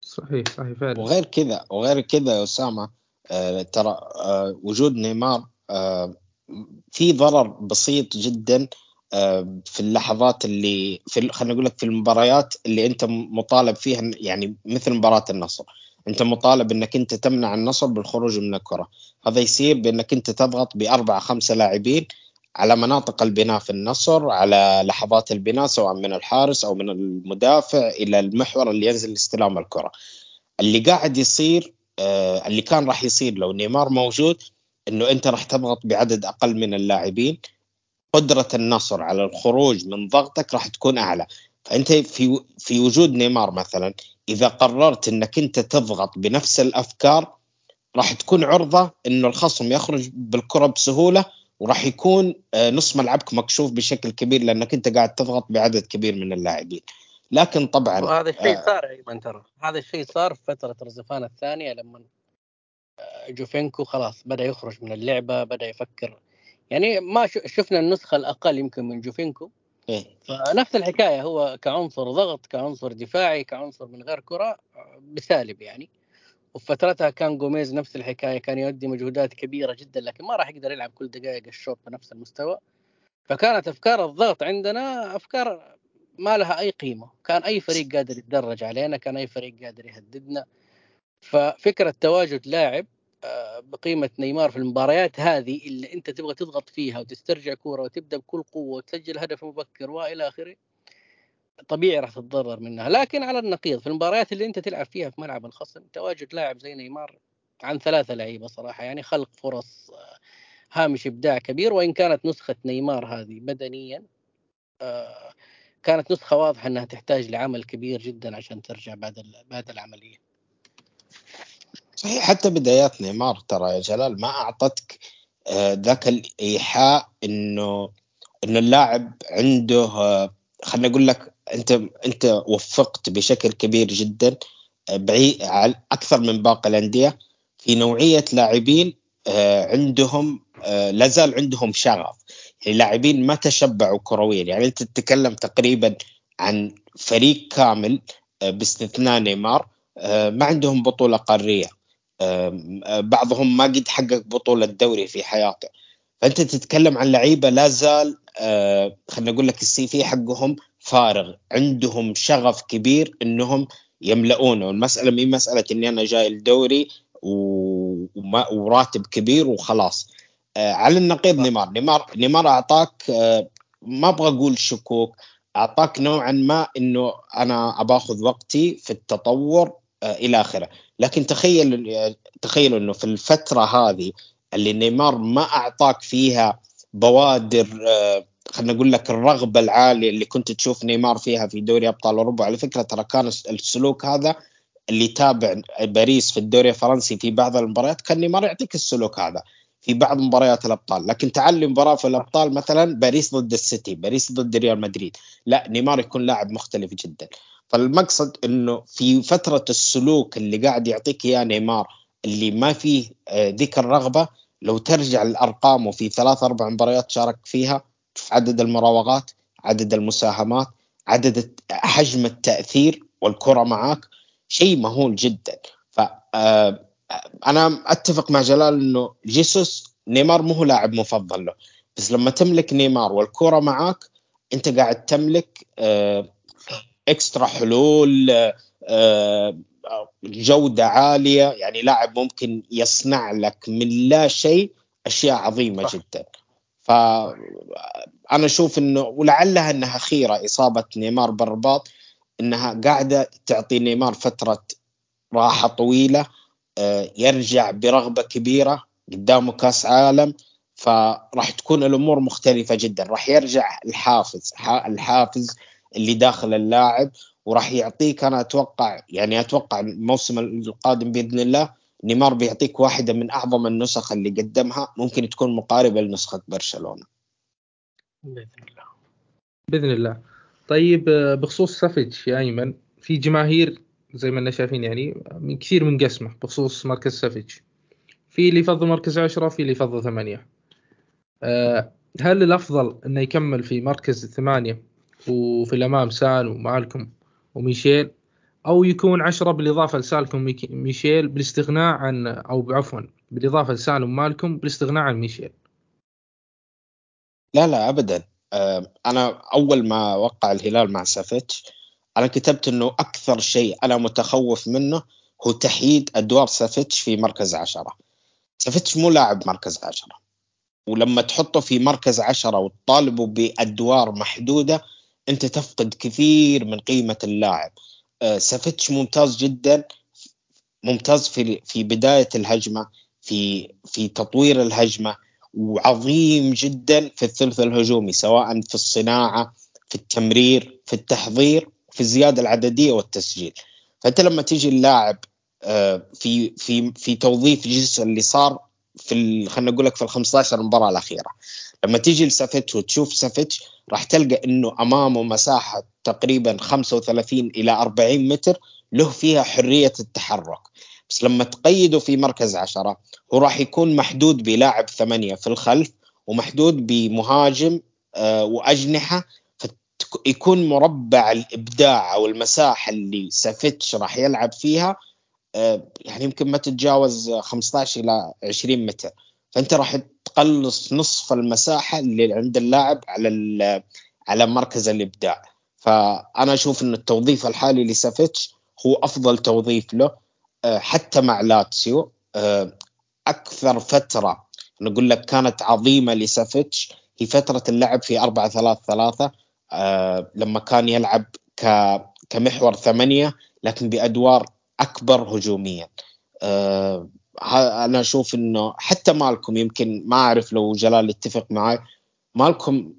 صحيح صحيح فعلا. وغير كذا وغير كذا يا أسامة آه ترى آه وجود نيمار آه في ضرر بسيط جدا آه في اللحظات اللي في خلينا نقول لك في المباريات اللي أنت مطالب فيها يعني مثل مباراة النصر. أنت مطالب إنك أنت تمنع النصر بالخروج من الكرة. هذا يصير بأنك أنت تضغط بأربعة خمسة لاعبين على مناطق البناء في النصر على لحظات البناء سواء من الحارس أو من المدافع إلى المحور اللي ينزل لاستلام الكرة. اللي قاعد يصير آه اللي كان راح يصير لو نيمار موجود إنه أنت راح تضغط بعدد أقل من اللاعبين. قدرة النصر على الخروج من ضغطك راح تكون أعلى. فانت في في وجود نيمار مثلا إذا قررت إنك أنت تضغط بنفس الأفكار راح تكون عرضة إنه الخصم يخرج بالكرة بسهولة وراح يكون آه، نص ملعبك مكشوف بشكل كبير لأنك أنت قاعد تضغط بعدد كبير من اللاعبين. لكن طبعا وهذا الشيء آه صار ايمن ترى. هذا الشيء صار في فترة رزفان الثانية لما آه، جوفينكو خلاص بدأ يخرج من اللعبة بدأ يفكر يعني ما شفنا النسخة الأقل يمكن من جوفينكو. إيه؟ فنفس الحكاية هو كعنصر ضغط كعنصر دفاعي كعنصر من غير كرة بسالب يعني. وفي فترتها كان جوميز نفس الحكاية كان يؤدي مجهودات كبيرة جدا لكن ما راح يقدر يلعب كل دقائق الشوط بنفس المستوى. فكانت أفكار الضغط عندنا أفكار ما لها أي قيمة. كان أي فريق قادر يتدرج علينا كان أي فريق قادر يهددنا. ففكرة تواجد لاعب بقيمة نيمار في المباريات هذه اللي أنت تبغى تضغط فيها وتسترجع كورة وتبدأ بكل قوة وتسجل هدف مبكر وإلى آخره طبيعي راح تتضرر منها. لكن على النقيض في المباريات اللي أنت تلعب فيها في ملعب الخصم تواجد لاعب زي نيمار عن ثلاثة لعيبة صراحة يعني خلق فرص آه، هامش إبداع كبير. وإن كانت نسخة نيمار هذه بدنيا آه، كانت نسخة واضحة إنها تحتاج لعمل كبير جدا عشان ترجع بعد بعد العملية. صحيح حتى بدايات نيمار ترى يا جلال ما أعطتك آه، ذاك الإيحاء إنه إنه اللاعب عنده خليني أقول لك أنت أنت وفقت بشكل كبير جدا بعيد أكثر من باقي الأندية. في نوعية لاعبين آه، عندهم آه، لا زال عندهم شغف. يعني لاعبين ما تشبعوا كرويا. يعني أنت تتكلم تقريبا عن فريق كامل آه، باستثناء نيمار آه، ما عندهم بطولة قارية. بعضهم ما قد حقق بطولة دوري في حياته. فأنت تتكلم عن لعيبة لا زال خلينا نقول لك ال CV حقهم فارغ. عندهم شغف كبير إنهم يملؤونه والمسألة مهي مسألة إني أنا جاي الدوري وما وراتب كبير وخلاص. على النقيض نيمار. نيمار نيمار أعطاك آه ما أبغى أقول شكوك أعطاك نوعا ما إنه أنا أباخذ وقتي في التطور إلى آخره. لكن تخيل تخيل إنه في الفترة هذه اللي نيمار ما أعطاك فيها بوادر آه خلينا نقول لك الرغبة العالية اللي كنت تشوف نيمار فيها في دوري أبطال أوروبا. على فكرة ترى كان السلوك هذا اللي يتابع باريس في الدوري الفرنسي في بعض المباريات كان نيمار يعطيك السلوك هذا في بعض مباريات الأبطال. لكن تعال مباراه في الأبطال مثلا باريس ضد السيتي باريس ضد ريال مدريد. لا نيمار يكون لاعب مختلف جدا. فالمقصد إنه في فترة السلوك اللي قاعد يعطيك إياه نيمار اللي ما فيه آه، ذيك الرغبه لو ترجع الارقام وفي ثلاث أربع مباريات شارك فيها عدد المراوغات عدد المساهمات عدد حجم التأثير والكرة معك شيء مهول جدا. ف آه، أنا أتفق مع جلال إنه جيسوس نيمار مو لاعب مفضل له. بس لما تملك نيمار والكرة معك أنت قاعد تملك آه، إكسترا حلول آه، جودة عالية. يعني لاعب ممكن يصنع لك من لا شيء أشياء عظيمة جدا. فانا أشوف إنه ولعلها إنها خيره إصابة نيمار بالرباط. إنها قاعدة تعطي نيمار فترة راحة طويلة آه، يرجع برغبة كبيرة قدامه كأس عالم. فراح تكون الأمور مختلفة جدا. راح يرجع الحافز الحافز اللي داخل اللاعب وراح يعطيك أنا أتوقع يعني أتوقع الموسم القادم بإذن الله نيمار بيعطيك واحدة من أعظم النسخ اللي قدمها ممكن تكون مقاربة لنسخة برشلونة. بإذن الله. بإذن الله. طيب بخصوص سافيتش يا أيمن في جماهير زي ما إحنا شايفين يعني من كثير منقسمة بخصوص مركز سافيتش. في اللي يفضل مركز عشرة في اللي يفضل ثمانية. آه، هل الأفضل إنه يكمل في مركز ثمانية وفي الأمام سان ومالكم وميشيل أو يكون عشرة بالإضافة لسالكم ميشيل بالاستغناء عن أو عفوا بالإضافة لسالم مالكم بالاستغناء عن ميشيل. لا لا ابدا. أنا أول ما وقع الهلال مع سافيتش أنا كتبت إنه أكثر شيء أنا متخوف منه هو تحييد أدوار سافيتش في مركز عشرة. سافيتش مو لاعب مركز عشرة. ولما تحطه في مركز عشرة وتطالبه بأدوار محدودة أنت تفقد كثير من قيمة اللاعب. آه، سافيتش ممتاز جدا ممتاز في في بداية الهجمة في في تطوير الهجمة وعظيم جدا في الثلث الهجومي سواء في الصناعة في التمرير في التحضير في الزيادة العددية والتسجيل. فأنت لما تيجي اللاعب آه، في في في توظيف جزء اللي صار في خلينا نقول لك في ال 15 مباراة الأخيرة لما تيجي لسافيتش وتشوف سافيتش راح تلقى إنه أمامه مساحة تقريبا 35 إلى 40 متر له فيها حرية التحرك. بس لما تقيده في مركز عشرة هو راح يكون محدود بلاعب ثمانية في الخلف ومحدود بمهاجم آه وأجنحة. يكون مربع الإبداع أو المساحة اللي سافيتش راح يلعب فيها آه يعني يمكن ما تتجاوز 15 إلى 20 متر. فأنت راح تقلص نصف المساحة اللي عند اللاعب على على مركز الإبداع. فأنا أشوف أن التوظيف الحالي لسافيتش هو أفضل توظيف له آه، حتى مع لاتسيو. آه، أكثر فترة نقول لك كانت عظيمة لسافيتش هي فترة اللعب في 4 3 3 لما كان يلعب كمحور ثمانية لكن بأدوار أكبر هجوميا. آه، أنا أشوف إنه حتى مالكم يمكن ما أعرف لو جلال يتفق معي مالكم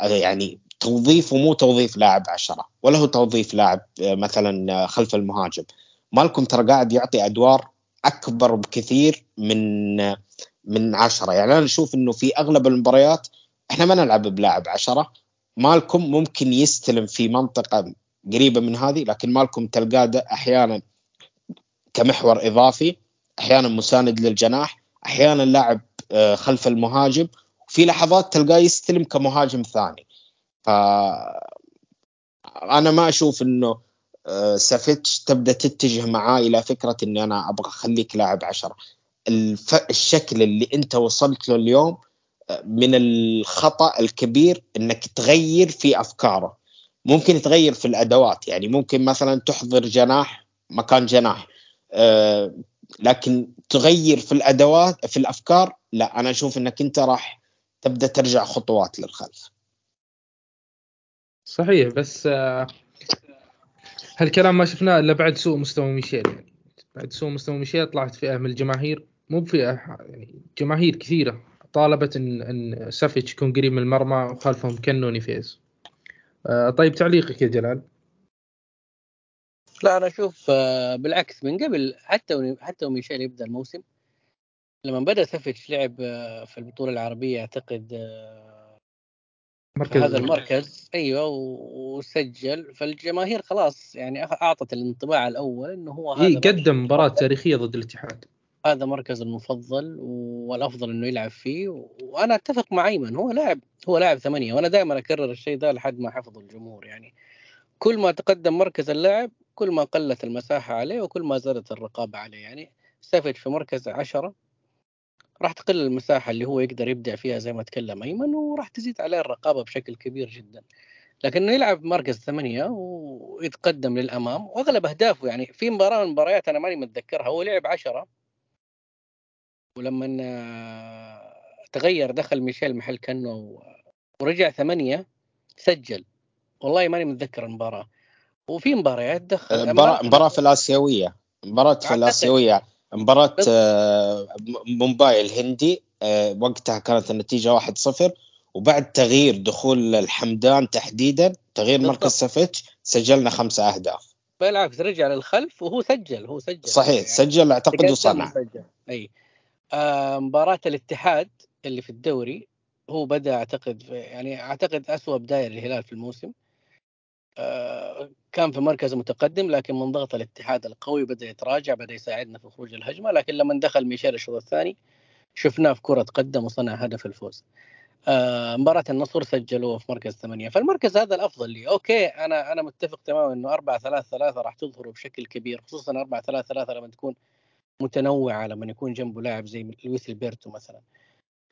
يعني توظيفه مو توظيف لاعب عشرة ولا هو توظيف لاعب مثلا خلف المهاجم. مالكم ترى قاعد يعطي أدوار أكبر بكثير من من عشرة. يعني أنا أشوف إنه في أغلب المباريات إحنا ما نلعب بلاعب عشرة مالكم ممكن يستلم في منطقة قريبة من هذه لكن مالكم تلقاه أحيانا كمحور إضافي. أحيانا مساند للجناح أحيانا لاعب آه، خلف المهاجم في لحظات تلقاه يستلم كمهاجم ثاني. ف أنا ما أشوف إنه آه، سافيتش تبدأ تتجه معاه إلى فكرة إني أنا أبغى أخليك لاعب عشرة. الف... الشكل اللي أنت وصلت له اليوم آه، من الخطأ الكبير إنك تغير في أفكاره. ممكن تغير في الأدوات يعني ممكن مثلا تحضر جناح مكان جناح لكن تغير في الأدوات في الأفكار لا أنا أشوف إنك أنت راح تبدأ ترجع خطوات للخلف. صحيح بس آه، هالكلام ما شفناه إلا بعد سوء مستوى ميشيل يعني. بعد سوء مستوى ميشيل طلعت فئة من الجماهير مو بفئة يعني جماهير كثيرة طالبت إن إن سافيتش يكون قريب من المرمى وخلفهم كنو ونيفيز. آه، طيب تعليقك يا جلال. لا أنا أشوف آه، بالعكس من قبل حتى حتى ميشيل يبدأ الموسم لما بدأ سافيتش لعب آه، في البطولة العربية أعتقد مركز هذا المركز أيوه وسجل فالجماهير خلاص يعني أعطت الانطباع الأول إنه هو هذا إيه قدم مباراة تاريخية ضد الاتحاد. هذا مركز المفضل والأفضل إنه يلعب فيه وأنا أتفق مع أيمن هو لاعب هو لاعب ثمانية وأنا دائما أكرر الشيء ده لحد ما حفظه الجمهور يعني كل ما تقدم مركز اللاعب كل ما قلت المساحة عليه وكل ما زادت الرقابة عليه. يعني سافيت في مركز عشرة راح تقل المساحة اللي هو يقدر يبدع فيها زي ما تكلم أيمن وراح تزيد عليه الرقابة بشكل كبير جدا. لكنه يلعب مركز ثمانية ويتقدم للأمام وأغلب أهدافه يعني في مباراة من المباريات أنا ماني متذكرها هو لعب عشرة. ولما تغير دخل ميشيل محل كانه ورجع ثمانية سجل. والله ماني متذكر المباراة. وفي مباريات دخل مباراة في الآسيوية مباراة في الآسيوية مباراة آه، مومباي الهندي آه، وقتها كانت النتيجة 1-0 وبعد تغيير دخول الحمدان تحديدا تغيير مركز سافيتش سجلنا خمسة أهداف. بالعكس رجع للخلف وهو سجل هو سجل. صحيح يعني سجل أعتقد وصنع. أي. آه مباراة الاتحاد اللي في الدوري هو بدأ أعتقد يعني أعتقد اسوء بداية للهلال في الموسم. آه كان في مركز متقدم لكن من ضغط الاتحاد القوي بدأ يتراجع بدأ يساعدنا في خروج الهجمة. لكن لما دخل ميشيل الشوط الثاني شفناه في كرة قدم وصنع هدف الفوز. آه مباراة النصر سجلوه في مركز ثمانية. فالمركز هذا الأفضل لي. أوكي أنا أنا متفق تماما أنه 4 3 3 راح تظهر بشكل كبير خصوصا 4 3 3 لما تكون متنوعة لما يكون جنبه لاعب زي لويس البيرتو مثلا.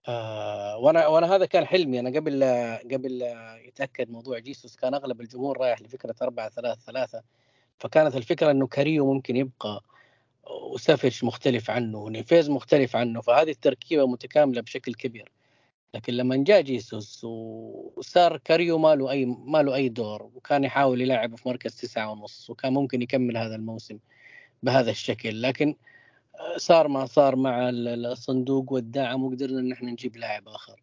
آه وأنا وأنا هذا كان حلمي. أنا قبل قبل يتأكد موضوع جيسوس كان أغلب الجمهور رايح لفكرة 4 3 3 فكانت الفكرة إنه كاريو ممكن يبقى وسافيتش مختلف عنه ونيفيز مختلف عنه. فهذه التركيبة متكاملة بشكل كبير. لكن لما جاء جيسوس وصار كاريو ما له أي ما له أي دور وكان يحاول يلعب في مركز تسعة ونص وكان ممكن يكمل هذا الموسم بهذا الشكل. لكن صار ما صار مع الصندوق والدعم وقدرنا إن إحنا نجيب لاعب آخر.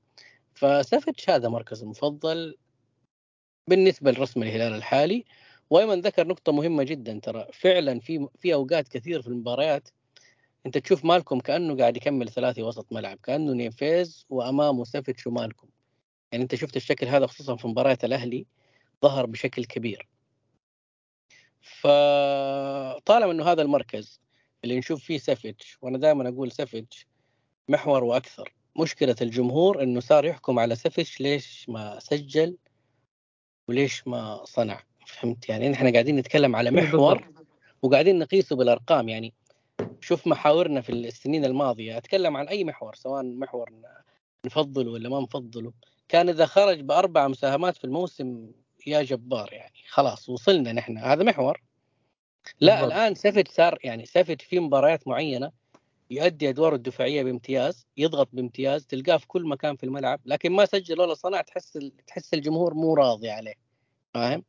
فسافيتش هذا مركز مفضل بالنسبة لرسم الهلال الحالي وأيمن ذكر نقطة مهمة جدا ترى. فعلا في في أوقات كثير في المباريات أنت تشوف مالكم كأنه قاعد يكمل ثلاثي وسط ملعب كأنه نيفيز وأمامه سافيتش ومالكم. يعني أنت شفت الشكل هذا خصوصا في مباريات الأهلي ظهر بشكل كبير. فطالما إنه هذا المركز اللي نشوف فيه سافيتش وأنا دائما أقول سافيتش محور وأكثر. مشكلة الجمهور إنه صار يحكم على سافيتش ليش ما سجل وليش ما صنع فهمت؟ يعني إحنا قاعدين نتكلم على محور وقاعدين نقيسه بالأرقام. يعني شوف محاورنا في السنين الماضية أتكلم عن أي محور سواء محور نفضله ولا ما نفضله. كان إذا خرج بأربع مساهمات في الموسم يا جبار يعني خلاص وصلنا نحن. هذا محور. لا بالضبط. الآن سافيتش صار يعني سافيتش في مباريات معينة يؤدي ادواره الدفاعية بامتياز يضغط بامتياز تلقاه في كل مكان في الملعب لكن ما سجل ولا صنع تحس تحس الجمهور مو راضي عليه. فاهم؟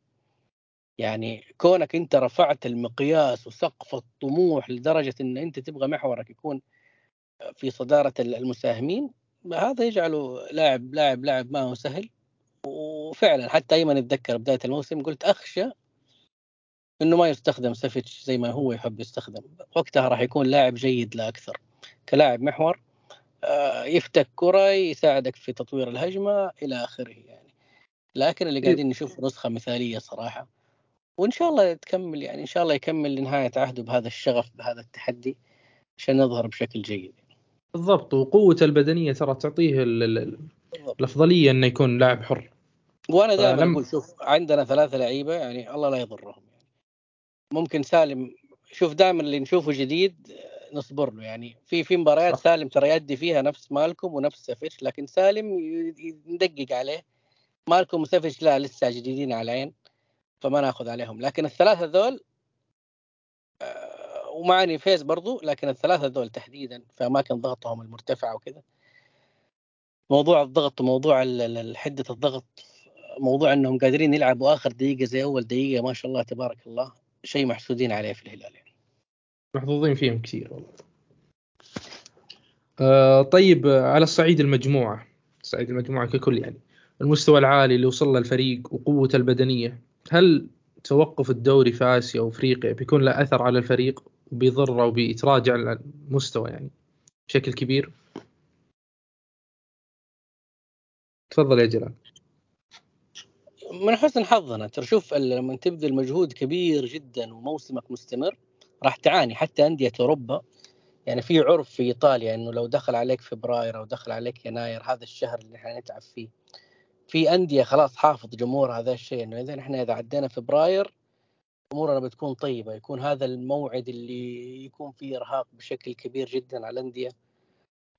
يعني كونك أنت رفعت المقياس وسقف الطموح لدرجة إن أنت تبغى محورك يكون في صدارة المساهمين هذا يجعله لاعب لاعب لاعب ما هو سهل. وفعلا حتى أيمن اتذكر بداية الموسم قلت أخشى إنه ما يستخدم سافيتش زي ما هو يحب يستخدم. وقتها راح يكون لاعب جيد لا أكثر. كلاعب محور آه، يفتك كرة يساعدك في تطوير الهجمة إلى آخره يعني. لكن اللي قاعدين نشوف نسخة مثالية صراحة. وإن شاء الله تكمل يعني إن شاء الله يكمل لنهاية عهده بهذا الشغف بهذا التحدي عشان يظهر بشكل جيد. بالضبط. وقوته البدنية ترى تعطيه الأفضلية إنه يكون لاعب حر. وأنا دائما أقول شوف عندنا ثلاثة لعيبة يعني الله لا يضرهم. ممكن سالم شوف دائما اللي نشوفه جديد آه، نصبر له. يعني في في مباريات صح. سالم ترى يأدي فيها نفس مالكم ونفس سافيتش لكن سالم ندقق عليه. مالكم وسافيتش لا لسه جديدين على العين فما ناخذ عليهم. لكن الثلاثة ذول آه، ومعاني فيز برضو لكن الثلاثة ذول تحديدا في اماكن ضغطهم المرتفعه وكذا. موضوع الضغط وموضوع ال- حدة الضغط موضوع إنهم قادرين يلعبوا آخر دقيقة زي أول دقيقة ما شاء الله تبارك الله. شيء محسودين عليه في الهلال يعني. محظوظين فيهم كثير والله. آه طيب آه، على الصعيد المجموعة. صعيد المجموعة ككل يعني. المستوى العالي اللي وصل له الفريق وقوته البدنية. هل توقف الدوري في آسيا وأفريقيا بيكون له أثر على الفريق وبيضره وبيتراجع المستوى يعني بشكل كبير؟ تفضل يا جلال. من حسن حظنا. ترى شوف لما تبذل مجهود كبير جدا وموسمك مستمر راح تعاني حتى أندية أوروبا. يعني في عرف في إيطاليا إنه لو دخل عليك فبراير أو دخل عليك يناير هذا الشهر اللي إحنا نتعب فيه. في أندية خلاص حافظ جمهور هذا الشيء إنه إذا إحنا إذا عدينا فبراير أمورنا بتكون طيبة. يكون هذا الموعد اللي يكون فيه إرهاق بشكل كبير جدا على الأندية.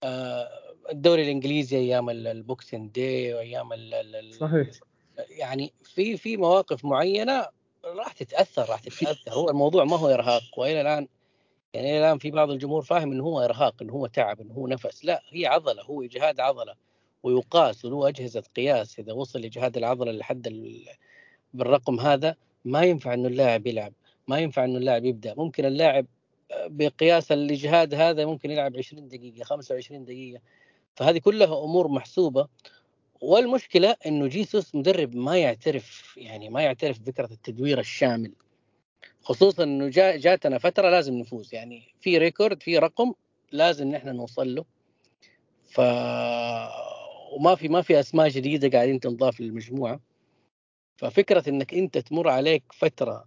آه، الدوري الإنجليزي أيام ال- ال Boxing Day وأيام صحيح. يعني في في مواقف معينة راح تتأثر راح تتأثر. هو الموضوع ما هو إرهاق وإلى الآن يعني إلى الآن في بعض الجمهور فاهم إنه هو إرهاق إنه هو تعب إنه هو نفس. لا هي عضلة هو إجهاد عضلة ويقاس وله أجهزة قياس. إذا وصل إجهاد العضلة لحد ال- بالرقم هذا ما ينفع إنه اللاعب يلعب ما ينفع إنه اللاعب يبدأ. ممكن اللاعب بقياس الإجهاد هذا ممكن يلعب 20 دقيقة 25 دقيقة. فهذه كلها أمور محسوبة والمشكلة إنه جيسوس مدرب ما يعترف يعني ما يعترف بفكرة التدوير الشامل. خصوصا إنه جا جاتنا فترة لازم نفوز. يعني في ريكورد في رقم لازم نحن نوصل له. ف وما في ما في أسماء جديدة قاعدين تنضاف للمجموعة. ففكرة إنك أنت تمر عليك فترة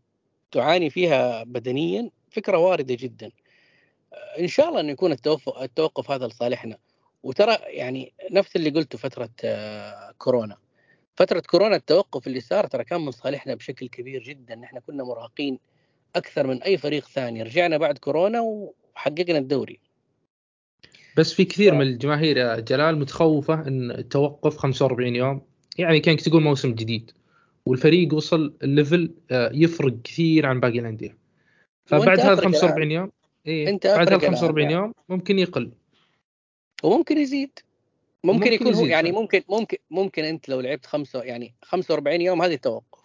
تعاني فيها بدنيا فكرة واردة جدا. إن شاء الله إنه يكون التوقف التوقف هذا لصالحنا. وترى يعني نفس اللي قلته فترة آه، كورونا. فترة كورونا التوقف اللي صار ترى كان من صالحنا بشكل كبير جدا. نحن كنا مرهقين أكثر من أي فريق ثاني. رجعنا بعد كورونا وحققنا الدوري. بس في كثير من الجماهير يا جلال متخوفة إن التوقف 45 يوم. يعني كانك تقول موسم جديد. والفريق وصل الليفل آه، يفرق كثير عن باقي الأندية. فبعد هذا أفرق 45 يوم إيه أنت بعد هذا 45 الآن. يوم ممكن يقل. وممكن يزيد. ممكن, ممكن يكون هو يزيد يعني فعلا. ممكن ممكن ممكن أنت لو لعبت خمسة يعني 45 يوم هذه توقف.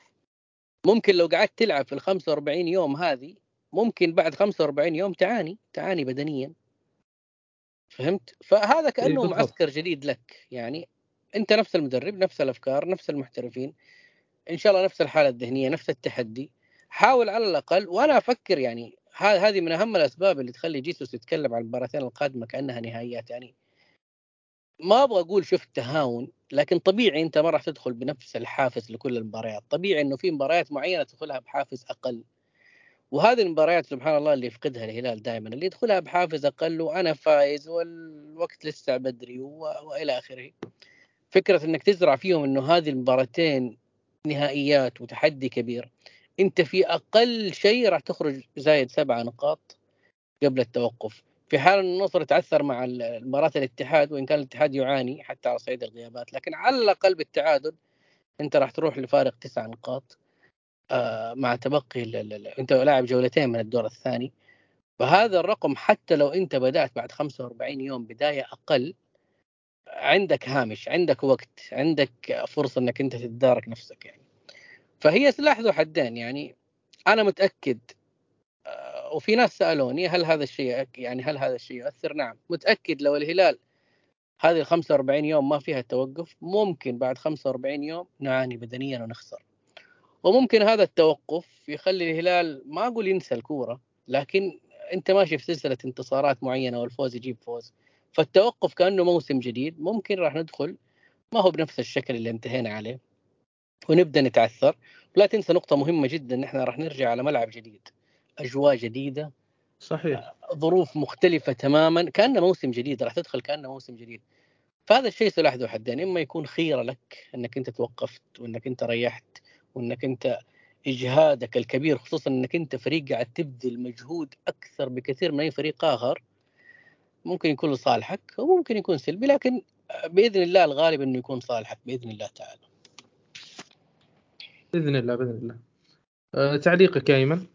ممكن لو قعدت تلعب في ال 45 يوم هذه ممكن بعد 45 يوم تعاني تعاني بدنيا. فهمت؟ فهذا كأنه بالضبط. معسكر جديد لك. يعني أنت نفس المدرب نفس الأفكار نفس المحترفين. إن شاء الله نفس الحالة الذهنية نفس التحدي. حاول على الأقل وأنا أفكر يعني هذه من أهم الأسباب اللي تخلي جيسوس يتكلم عن المباراتين القادمة كأنها نهائيات. يعني ما أبغى أقول شفت تهاون لكن طبيعي أنت ما راح تدخل بنفس الحافز لكل المباريات. طبيعي إنه في مباريات معينة تدخلها بحافز أقل. وهذه المباريات سبحان الله اللي يفقدها الهلال دائما اللي يدخلها بحافز أقل وأنا فايز والوقت لسه بدري. وإلى آخره. فكرة إنك تزرع فيهم إنه هذه المباراتين نهائيات وتحدي كبير. أنت في أقل شيء راح تخرج زايد سبعة نقاط قبل التوقف. في حال ان النصر تعثر مع مباراة الاتحاد وإن كان الاتحاد يعاني حتى على صعيد الغيابات لكن على الأقل بالتعادل أنت راح تروح لفارق تسع نقاط آه، مع تبقي أنت لاعب جولتين من الدور الثاني. فهذا الرقم حتى لو أنت بدأت بعد 45 يوم بداية أقل عندك هامش عندك وقت عندك فرصة إنك أنت تتدارك نفسك يعني. فهي سلاح ذو حدين يعني. أنا متأكد وفي ناس سألوني هل هذا الشيء يعني هل هذا الشيء يؤثر؟ نعم متأكد لو الهلال هذه ال 45 يوم ما فيها توقف ممكن بعد 45 يوم نعاني بدنيا ونخسر. وممكن هذا التوقف يخلي الهلال ما أقول ينسى الكورة لكن أنت ماشي في سلسلة انتصارات معينة والفوز يجيب فوز. فالتوقف كأنه موسم جديد ممكن راح ندخل ما هو بنفس الشكل اللي انتهينا عليه. ونبدأ نتعثر. ولا تنسى نقطة مهمة جدا ان إحنا راح نرجع على ملعب جديد. أجواء جديدة صحيح ظروف مختلفة تماما كأنه موسم جديد راح تدخل كأنه موسم جديد فهذا الشيء سلاح ذو حدين إما يكون خيرة لك إنك أنت توقفت وإنك أنت ريحت وإنك أنت إجهادك الكبير خصوصا إنك أنت فريق قاعد تبذل مجهود أكثر بكثير من أي فريق آخر ممكن يكون لصالحك وممكن يكون سلبي لكن بإذن الله الغالب إنه يكون صالحك بإذن الله تعالى. بإذن الله بإذن الله. أه تعليقك يا إيمن؟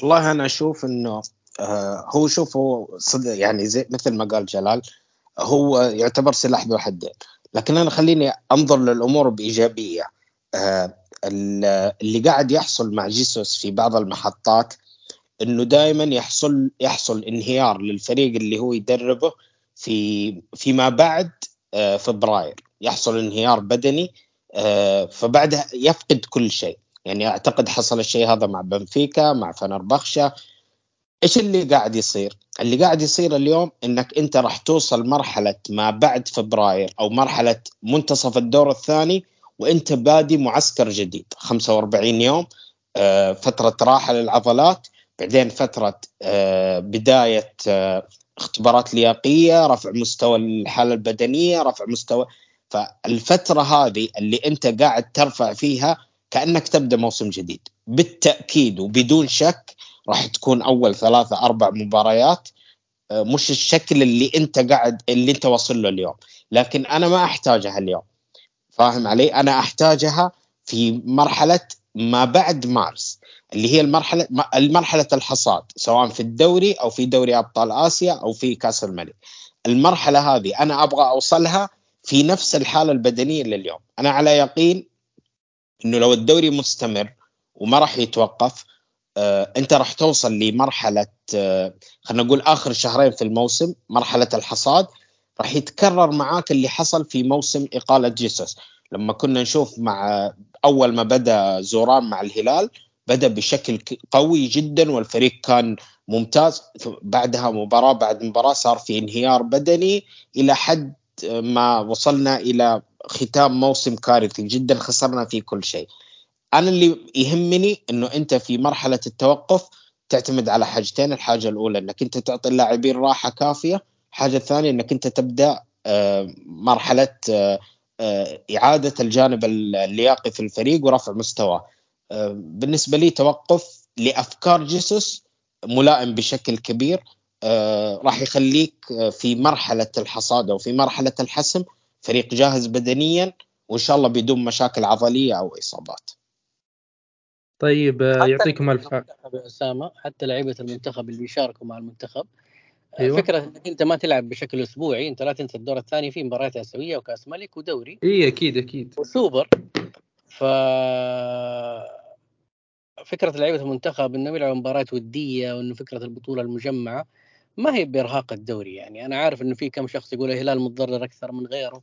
والله أنا أشوف إنه آه هو شوف هو صدق يعني زي مثل ما قال جلال هو يعتبر سلاح ذو حدين. لكن أنا خليني أنظر للأمور بإيجابية. آه اللي قاعد يحصل مع جيسوس في بعض المحطات إنه دائما يحصل يحصل انهيار للفريق اللي هو يدربه في فيما بعد آه، فبراير. يحصل انهيار بدني فبعدها يفقد كل شيء. يعني أعتقد حصل الشيء هذا مع بنفيكا مع فنربخشة. إيش اللي قاعد يصير؟ اللي قاعد يصير اليوم إنك أنت راح توصل مرحلة ما بعد فبراير أو مرحلة منتصف الدور الثاني وأنت بادي معسكر جديد. 45 يوم آه، فترة راحة للعضلات بعدين فترة آه، بداية آه، اختبارات لياقية رفع مستوى الحالة البدنية رفع مستوى. فالفترة هذه اللي أنت قاعد ترفع فيها كأنك تبدأ موسم جديد. بالتأكيد وبدون شك راح تكون أول ثلاثة أربع مباريات آه، مش الشكل اللي أنت قاعد اللي أنت واصل له اليوم. لكن أنا ما أحتاجها اليوم. فاهم علي؟ أنا أحتاجها في مرحلة ما بعد مارس اللي هي المرحلة المرحلة الحصاد سواء في الدوري أو في دوري أبطال آسيا أو في كأس الملك. المرحلة هذه أنا أبغى أوصلها في نفس الحالة البدنية لليوم. أنا على يقين إنه لو الدوري مستمر وما راح يتوقف آه أنت راح توصل لمرحلة آه خلينا نقول آخر شهرين في الموسم مرحلة الحصاد راح يتكرر معاك اللي حصل في موسم إقالة جيسوس. لما كنا نشوف مع أول ما بدأ زوران مع الهلال بدأ بشكل قوي جدا والفريق كان ممتاز. بعدها مباراة بعد مباراة صار في انهيار بدني إلى حد ما وصلنا إلى ختام موسم كارثي جدا خسرنا فيه كل شيء. أنا اللي يهمني إنه أنت في مرحلة التوقف تعتمد على حاجتين الحاجة الأولى إنك أنت تعطي اللاعبين راحة كافية الحاجة الثانية إنك أنت تبدأ آه، مرحلة آه، آه، إعادة الجانب اللياقي في الفريق ورفع مستواه. بالنسبة لي توقف لأفكار جيسوس ملائم بشكل كبير. راح يخليك في مرحلة الحصاد أو في مرحلة الحسم فريق جاهز بدنيا وإن شاء الله بدون مشاكل عضلية أو إصابات. طيب يعطيكم الف أسامة حتى لعيبة المنتخب اللي بيشاركوا مع المنتخب. أيوة. فكرة إنك أنت ما تلعب بشكل أسبوعي أنت لا تنسى الدور الثاني في مباريات آسيوية وكأس ملك ودوري. إي أكيد أكيد. وسوبر. ف فكرة لعيبة المنتخب إنهم يلعبوا مباريات ودية وانه فكرة البطولة المجمعة. ما هي بإرهاق الدوري يعني. أنا عارف إنه في كم شخص يقول الهلال متضرر أكثر من غيره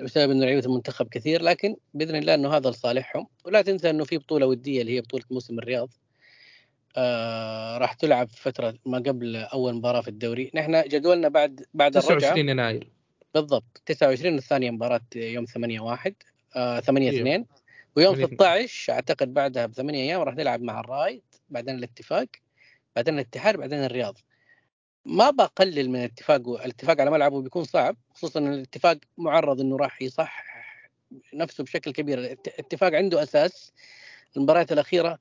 بسبب إنه لعيبة المنتخب كثير لكن بإذن الله إنه هذا لصالحهم. ولا تنسى إنه في بطولة ودية اللي هي بطولة موسم الرياض. آه راح تلعب فترة ما قبل أول مباراة في الدوري. نحن جدولنا بعد بعد 29 يناير. بالضبط. 29 الثانية مباراة يوم 8 1 آه 8 2 ويوم 16 أعتقد بعدها بثمانية أيام راح نلعب مع الرايد بعدين الاتفاق بعدين الاتحاد بعدين الرياض. ما بقلل من الاتفاق الاتفاق على ملعبه بيكون صعب خصوصا إن الاتفاق معرض إنه راح يصح نفسه بشكل كبير. الاتفاق عنده أساس المباريات الأخيرة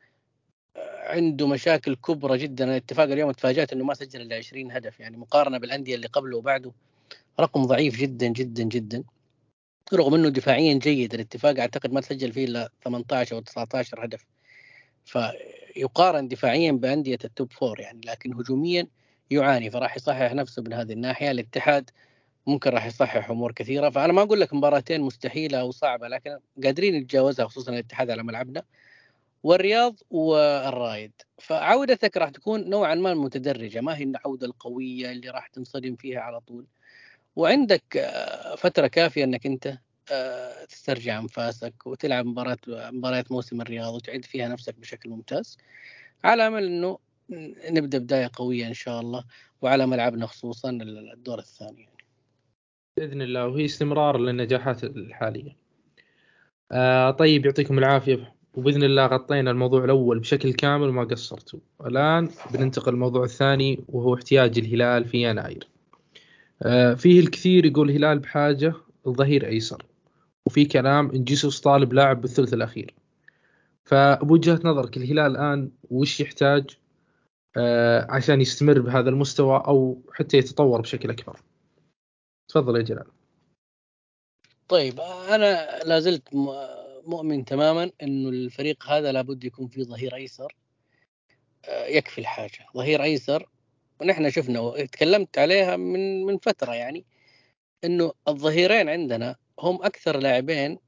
عنده مشاكل كبرى جدا. الاتفاق اليوم تفاجأت إنه ما سجل إلا 20 هدف يعني مقارنة بالأندية اللي قبله وبعده رقم ضعيف جدا جدا جدا. رغم إنه دفاعيا جيد الاتفاق أعتقد ما سجل فيه إلا 18 أو 19 هدف. فيقارن دفاعيا بأندية ال top four يعني لكن هجوميا يعاني فراح يصحح نفسه من هذه الناحية. الاتحاد ممكن راح يصحح أمور كثيرة. فأنا ما أقول لك مباراتين مستحيلة أو صعبة لكن قادرين نتجاوزها خصوصا الاتحاد على ملعبنا. والرياض والرايد فعودتك راح تكون نوعا ما متدرجة ما هي العودة القوية اللي راح تنصدم فيها على طول. وعندك آه، فترة كافية إنك أنت آه، تسترجع أنفاسك وتلعب مباراة مباريات موسم الرياض وتعد فيها نفسك بشكل ممتاز. على أمل إنه نبدأ بداية قوية إن شاء الله وعلى ملعبنا خصوصا الدور الثاني يعني. بإذن الله وهي استمرار للنجاحات الحالية. آه طيب يعطيكم العافية وبإذن الله غطينا الموضوع الأول بشكل كامل وما قصرتوا. الآن بننتقل للموضوع الثاني وهو احتياج الهلال في يناير. آه، فيه الكثير يقول الهلال بحاجة ظهير أيسر وفي كلام إن جيسوس طالب لاعب بالثلث الأخير فبوجهه نظرك الهلال الآن وش يحتاج عشان يستمر بهذا المستوى أو حتى يتطور بشكل أكبر. تفضل يا جلال. طيب أنا لازلت مؤمن تماما إنه الفريق هذا لابد يكون فيه ظهير أيسر آه، يكفي الحاجة. ظهير أيسر ونحن شفنا تكلمت عليها من من فترة يعني إنه الظهيرين عندنا هم أكثر لاعبين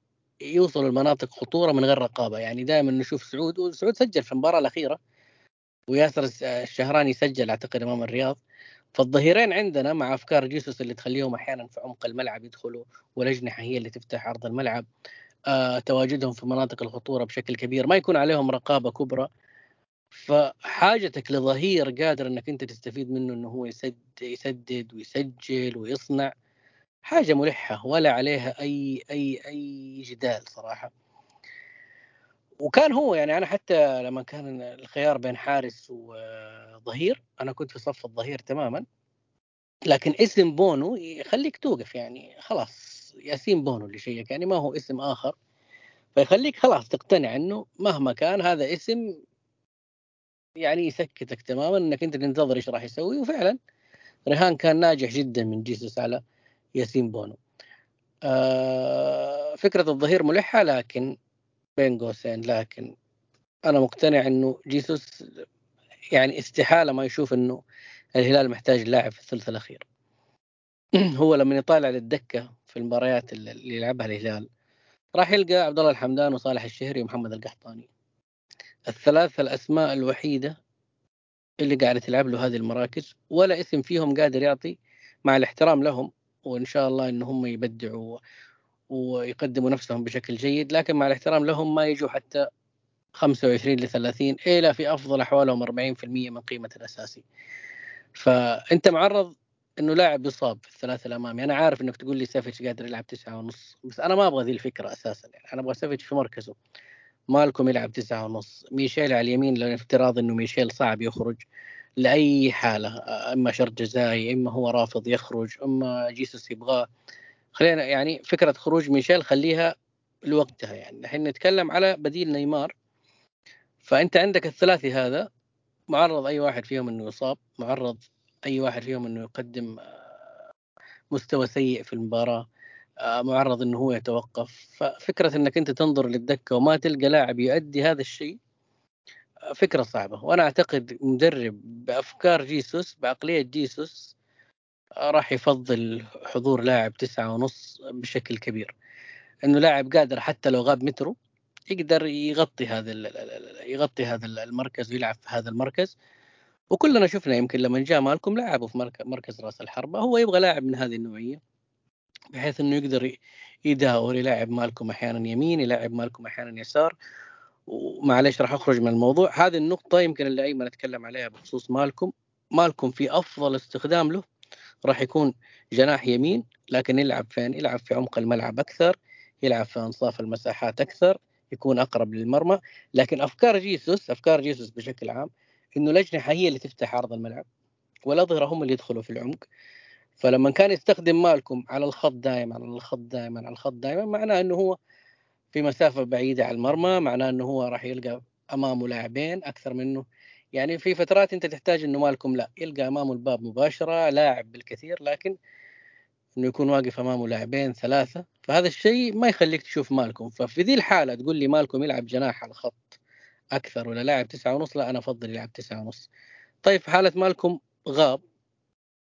يوصلوا لمناطق خطورة من غير رقابة. يعني دائما نشوف سعود وسعود سجل في المباراة الأخيرة وياسر الشهراني سجل أعتقد إمام الرياض. فالظهيرين عندنا مع أفكار جيسوس اللي تخليهم أحيانا في عمق الملعب يدخلوا والاجنحه هي اللي تفتح عرض الملعب. آه، تواجدهم في مناطق الخطورة بشكل كبير. ما يكون عليهم رقابة كبرى. فحاجتك لظهير قادر إنك أنت تستفيد منه إنه هو يسدد يسدد ويسجل ويصنع حاجة ملحة ولا عليها اي اي أي جدال صراحة. وكان هو يعني أنا حتى لما كان الخيار بين حارس وظهير أنا كنت في صف الظهير تماما لكن اسم بونو يخليك توقف يعني خلاص ياسين بونو اللي شيك يعني ما هو اسم آخر فيخليك خلاص تقتنع إنه مهما كان هذا اسم يعني يسكتك تماما إنك أنت تنتظر إيش راح يسوي وفعلا رهان كان ناجح جدا من جيسوس على ياسين بونو. آه فكرة الظهير ملحة لكن بين قوسين لكن أنا مقتنع إنه جيسوس يعني استحالة ما يشوف إنه الهلال محتاج لاعب في الثلث الأخير. هو لما يطالع للدكة في المباريات اللي يلعبها الهلال راح يلقى عبد الله الحمدان وصالح الشهري ومحمد القحطاني. الثلاث الأسماء الوحيدة اللي قاعدة تلعب له هذه المراكز ولا اسم فيهم قادر يعطي مع الاحترام لهم وإن شاء الله ان هم يبدعوا ويقدموا نفسهم بشكل جيد لكن مع الاحترام لهم ما يجوا حتى 25 ل 30 إلى في أفضل أحوالهم 40% من قيمة الاساسي فأنت معرض إنه لاعب يصاب في الثلث الأمامي. أنا عارف إنك تقول لي سافيتش قادر يلعب تسعة ونص بس أنا ما أبغى ذي الفكرة أساسا. يعني أنا أبغى سافيتش في مركزه. مالكوم يلعب تسعة ونص. ميشايل على اليمين لو افتراض إنه ميشايل صعب يخرج لأي حالة إما شرط جزائي إما هو رافض يخرج إما جيسوس يبغاه. خلينا يعني فكرة خروج ميشايل خليها لوقتها يعني. الحين نتكلم على بديل نيمار. فأنت عندك الثلاثي هذا معرض أي واحد فيهم إنه يصاب معرض أي واحد فيهم إنه يقدم آه، مستوى سيء في المباراة آه، معرض إنه هو يتوقف. ففكرة إنك أنت تنظر للدكة وما تلقى لاعب يؤدي هذا الشيء آه، فكرة صعبة. وأنا أعتقد مدرب بأفكار جيسوس بعقلية جيسوس راح يفضل حضور لاعب تسعة ونص بشكل كبير. إنه لاعب قادر حتى لو غاب مترو يقدر يغطي هذا يغطي هذا المركز ويلعب في هذا المركز. وكلنا شفنا يمكن لما جاء مالكم لعبه في مركز رأس الحربة. هو يبغى لاعب من هذه النوعية بحيث إنه يقدر يداور يلعب مالكم أحيانا يمين يلعب مالكم أحيانا يسار. ومعليش راح أخرج من الموضوع. هذه النقطة يمكن اللي ايمن اتكلم عليها بخصوص مالكم. مالكم في أفضل استخدام له راح يكون جناح يمين لكن يلعب فين؟ يلعب في عمق الملعب أكثر يلعب في أنصاف المساحات أكثر يكون أقرب للمرمى لكن أفكار جيسوس أفكار جيسوس بشكل عام إنه الاجنحه هي اللي تفتح عرض الملعب والأظهرة هم اللي يدخلوا في العمق فلما كان يستخدم مالكم على الخط دائما على الخط دائما على الخط دائما معناه إنه هو في مسافة بعيدة عن المرمى معناه إنه هو راح يلقى أمامه لاعبين أكثر منه يعني في فترات أنت تحتاج إنه مالكم لا يلقى أمامه الباب مباشرة لاعب بالكثير لكن إنه يكون واقف أمامه لاعبين ثلاثة. فهذا الشيء ما يخليك تشوف مالكم. ففي ذي الحالة تقول لي مالكم يلعب جناح على الخط أكثر ولا لاعب تسعة ونص؟ لا أنا أفضل يلعب تسعة ونص. طيب في حالة مالكم غاب.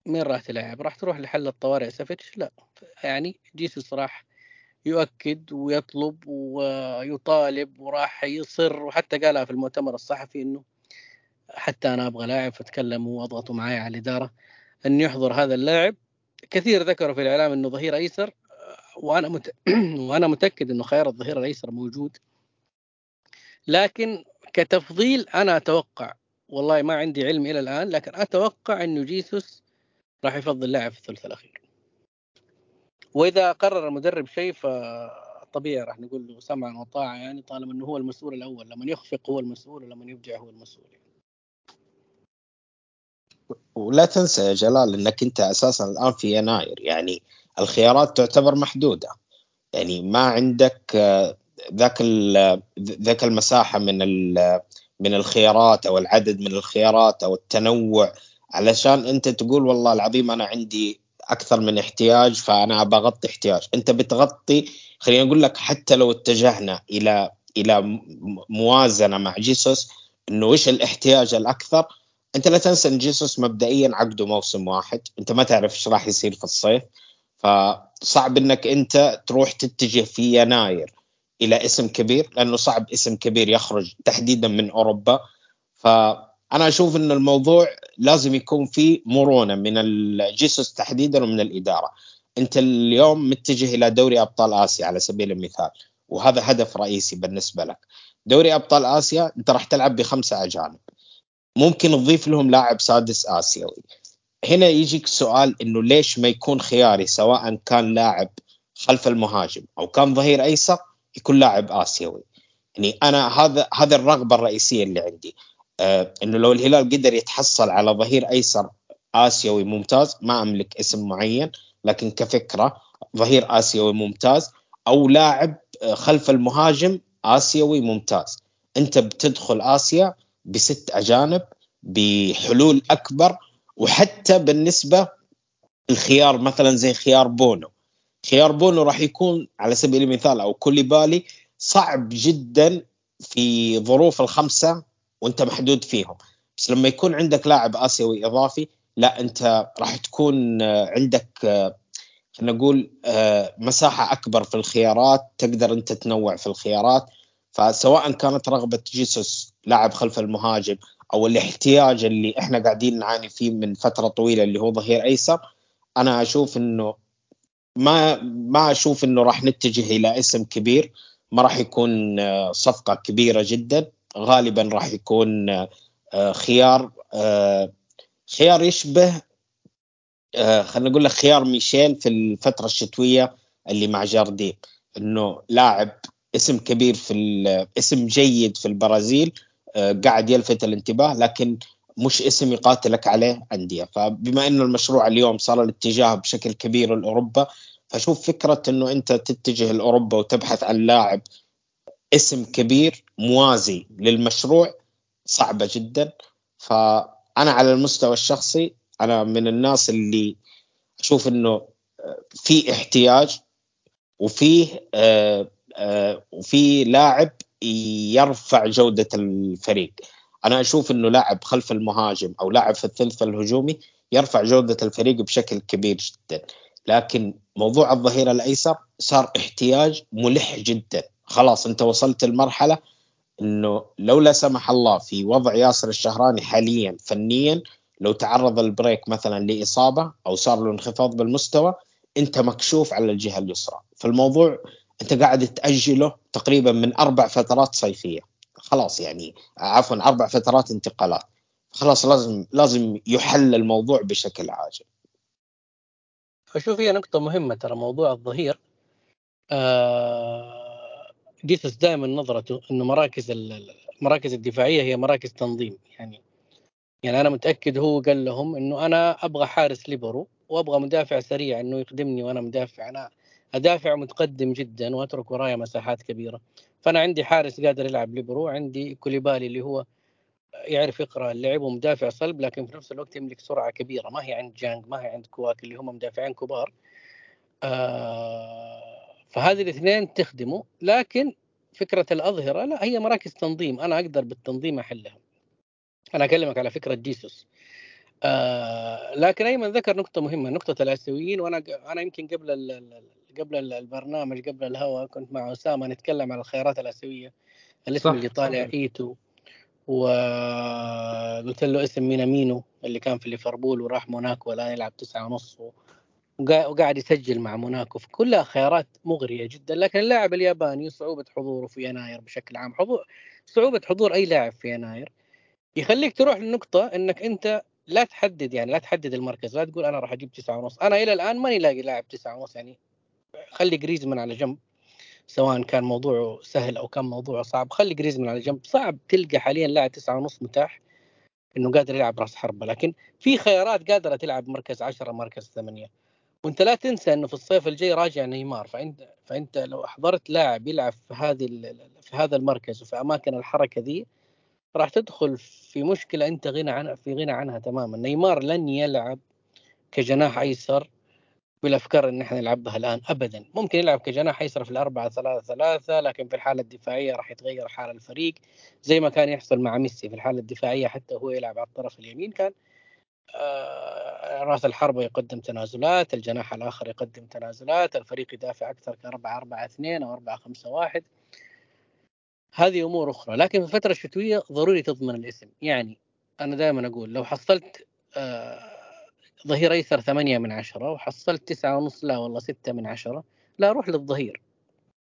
مين راح تلعب؟ راح تروح لحل الطوارئ سافيتش لا. يعني جيسوس راح يؤكد ويطلب ويطالب وراح يصر وحتى قالها في المؤتمر الصحفي إنه حتى أنا أبغى لاعب فتكلموا واضغطوا معي على الإدارة أن يحضر هذا اللاعب. كثير ذكروا في الإعلام أنه ظهير أيسر وأنا مت... وأنا متأكد أنه خيار الظهير الأيسر موجود. لكن كتفضيل أنا أتوقع والله ما عندي علم إلى الآن لكن أتوقع انه جيسوس راح يفضل لاعب في الثلث الأخير. وإذا قرر المدرب شيء فطبيعي راح نقول له سمعا وطاعه يعني طالما أنه هو المسؤول الأول لما يخفق هو المسؤول ولما يبدع هو المسؤول ولا تنسى يا جلال إنك أنت أساسا الآن في يناير. يعني الخيارات تعتبر محدودة. يعني ما عندك آه، ذاك ذاك المساحة من من الخيارات أو العدد من الخيارات أو التنوع علشان أنت تقول والله العظيم أنا عندي أكثر من احتياج فأنا بغطي احتياج. أنت بتغطي خليني أقول لك حتى لو اتجهنا إلى إلى موازنة مع جيسوس إنه إيش الاحتياج الأكثر؟ أنت لا تنسى إن جيسوس مبدئيا عقده موسم واحد. أنت ما تعرف إيش راح يصير في الصيف. فصعب إنك أنت تروح تتجه في يناير إلى اسم كبير لأنه صعب اسم كبير يخرج تحديدا من أوروبا. فأنا أشوف إن الموضوع لازم يكون فيه مرونة من الجيسوس تحديدا ومن الإدارة. أنت اليوم متجه إلى دوري أبطال آسيا على سبيل المثال وهذا هدف رئيسي بالنسبة لك. دوري أبطال آسيا أنت راح تلعب بخمسة أجانب. ممكن تضيف لهم لاعب سادس آسيوي. هنا يجيك سؤال إنه ليش ما يكون خياري سواء كان لاعب خلف المهاجم أو كان ظهير أيسر يكون لاعب آسيوي. يعني أنا هذا هذا الرغبة الرئيسية اللي عندي. آه إنه لو الهلال قدر يتحصل على ظهير أيسر آسيوي ممتاز ما أملك اسم معين لكن كفكرة ظهير آسيوي ممتاز أو لاعب خلف المهاجم آسيوي ممتاز. أنت بتدخل آسيا بست أجانب بحلول أكبر وحتى بالنسبة الخيار مثلا زي خيار بونو. خيار بونو راح يكون على سبيل المثال أو كوليبالي صعب جدا في ظروف الخمسة وأنت محدود فيهم. بس لما يكون عندك لاعب آسيوي إضافي لا أنت راح تكون عندك خلينا نقول مساحة أكبر في الخيارات تقدر أنت تنوع في الخيارات. فسواء كانت رغبة جيسوس لاعب خلف المهاجم أو الاحتياج اللي إحنا قاعدين نعاني فيه من فترة طويلة اللي هو ظهير أيسر أنا أشوف إنه ما ما أشوف إنه راح نتجه إلى اسم كبير ما راح يكون آه، صفقة كبيرة جدا غالبا راح يكون آه، خيار آه، خيار يشبه خلينا نقول لك خيار ميشيل في الفترة الشتوية اللي مع جاردين إنه لاعب اسم كبير في اسم جيد في البرازيل قاعد يلفت الانتباه لكن مش اسم يقاتلك عليه أندية. فبما إنه المشروع اليوم صار الاتجاه بشكل كبير لأوروبا فشوف فكرة إنه أنت تتجه لأوروبا وتبحث عن لاعب اسم كبير موازي للمشروع صعبة جدا. فأنا على المستوى الشخصي أنا من الناس اللي أشوف إنه في احتياج وفيه آه، آه، وفي لاعب يرفع جودة الفريق. أنا أشوف إنه لاعب خلف المهاجم أو لاعب في الثلث الهجومي يرفع جودة الفريق بشكل كبير جدا. لكن موضوع الظهير الأيسر صار احتياج ملح جدا. خلاص أنت وصلت المرحلة إنه لو لا سمح الله في وضع ياسر الشهراني حاليا فنيا لو تعرض البريك مثلا لإصابة أو صار له انخفاض بالمستوى أنت مكشوف على الجهة اليسرى. فالموضوع أنت قاعد تأجله تقريبا من أربع فترات صيفية. خلاص يعني عفوا أربع فترات انتقالات. خلاص لازم لازم يحل الموضوع بشكل عاجل. أشوف هي نقطة مهمة ترى موضوع الظهير. آه جيسوس دائما نظرته إنه مراكز المراكز الدفاعية هي مراكز تنظيم. يعني يعني أنا متأكد هو قال لهم إنه أنا أبغى حارس ليبرو وأبغى مدافع سريع إنه يخدمني وأنا مدافع. أنا أدافع متقدم جدا وأترك ورايا مساحات كبيرة. فأنا عندي حارس قادر يلعب ليبرو عندي كوليبالي اللي هو يعرف يقرأ اللعب ومدافع صلب لكن في نفس الوقت يملك سرعة كبيرة. ما هي عند جانج ما هي عند كواك اللي هم مدافعين كبار. آه فهذه الاثنين تخدمه. لكن فكرة الأظهرة لا هي مراكز تنظيم. أنا أقدر بالتنظيم أحلها. أنا أكلمك على فكرة جيسوس. آه لكن أيمن ذكر نقطة مهمة نقطة الآسيويين وأنا أنا يمكن قبل قبل البرنامج قبل الهواء كنت مع أسامة نتكلم عن الخيارات الأسيوية. الاسم صح. اللي طالع إيتو وقلت له اسم مينامينو اللي كان في ليفربول وراح موناكو والان يلعب تسعة ونص وقاعد يسجل مع موناكو. كلها خيارات مغرية جدا لكن اللاعب الياباني صعوبة حضوره في يناير بشكل عام. حضور صعوبة حضور أي لاعب في يناير. يخليك تروح لنقطة إنك أنت لا تحدد يعني لا تحدد المركز لا تقول أنا راح أجيب تسعة ونص. أنا إلى الآن ماني لاقي لاعب تسعة ونص يعني خلي جريزمان على جنب سواء كان موضوعه سهل أو كان موضوعه صعب خلي جريزمان على جنب. صعب تلقى حاليا لاعب تسعة ونص متاح إنه قادر يلعب راس حربة لكن في خيارات قادرة تلعب مركز 10 مركز 8 وأنت لا تنسى إنه في الصيف الجاي راجع نيمار فانت فإنت لو احضرت لاعب يلعب في هذه في هذا المركز وفي أماكن الحركة ذي راح تدخل في مشكلة أنت غنى عن في غنى عنها تماما. نيمار لن يلعب كجناح أيسر بالافكار ان إحنا نلعبها الآن ابدا. ممكن يلعب كجناح ايسر في الأربعة ثلاثة ثلاثة لكن في الحالة الدفاعية راح يتغير حال الفريق زي ما كان يحصل مع ميسي في الحالة الدفاعية حتى هو يلعب على الطرف اليمين كان آه راس الحربة يقدم تنازلات الجناح الآخر يقدم تنازلات الفريق يدافع أكثر كأربعة أربعة اثنين أو أربعة خمسة واحد. هذه أمور أخرى. لكن في الفترة الشتوية ضروري تضمن الاسم. يعني أنا دائما أقول لو حصلت آه ظهير أيسر ثمانية من عشرة وحصلت تسعة ونص لا والله ستة من عشرة. لا أروح للظهير.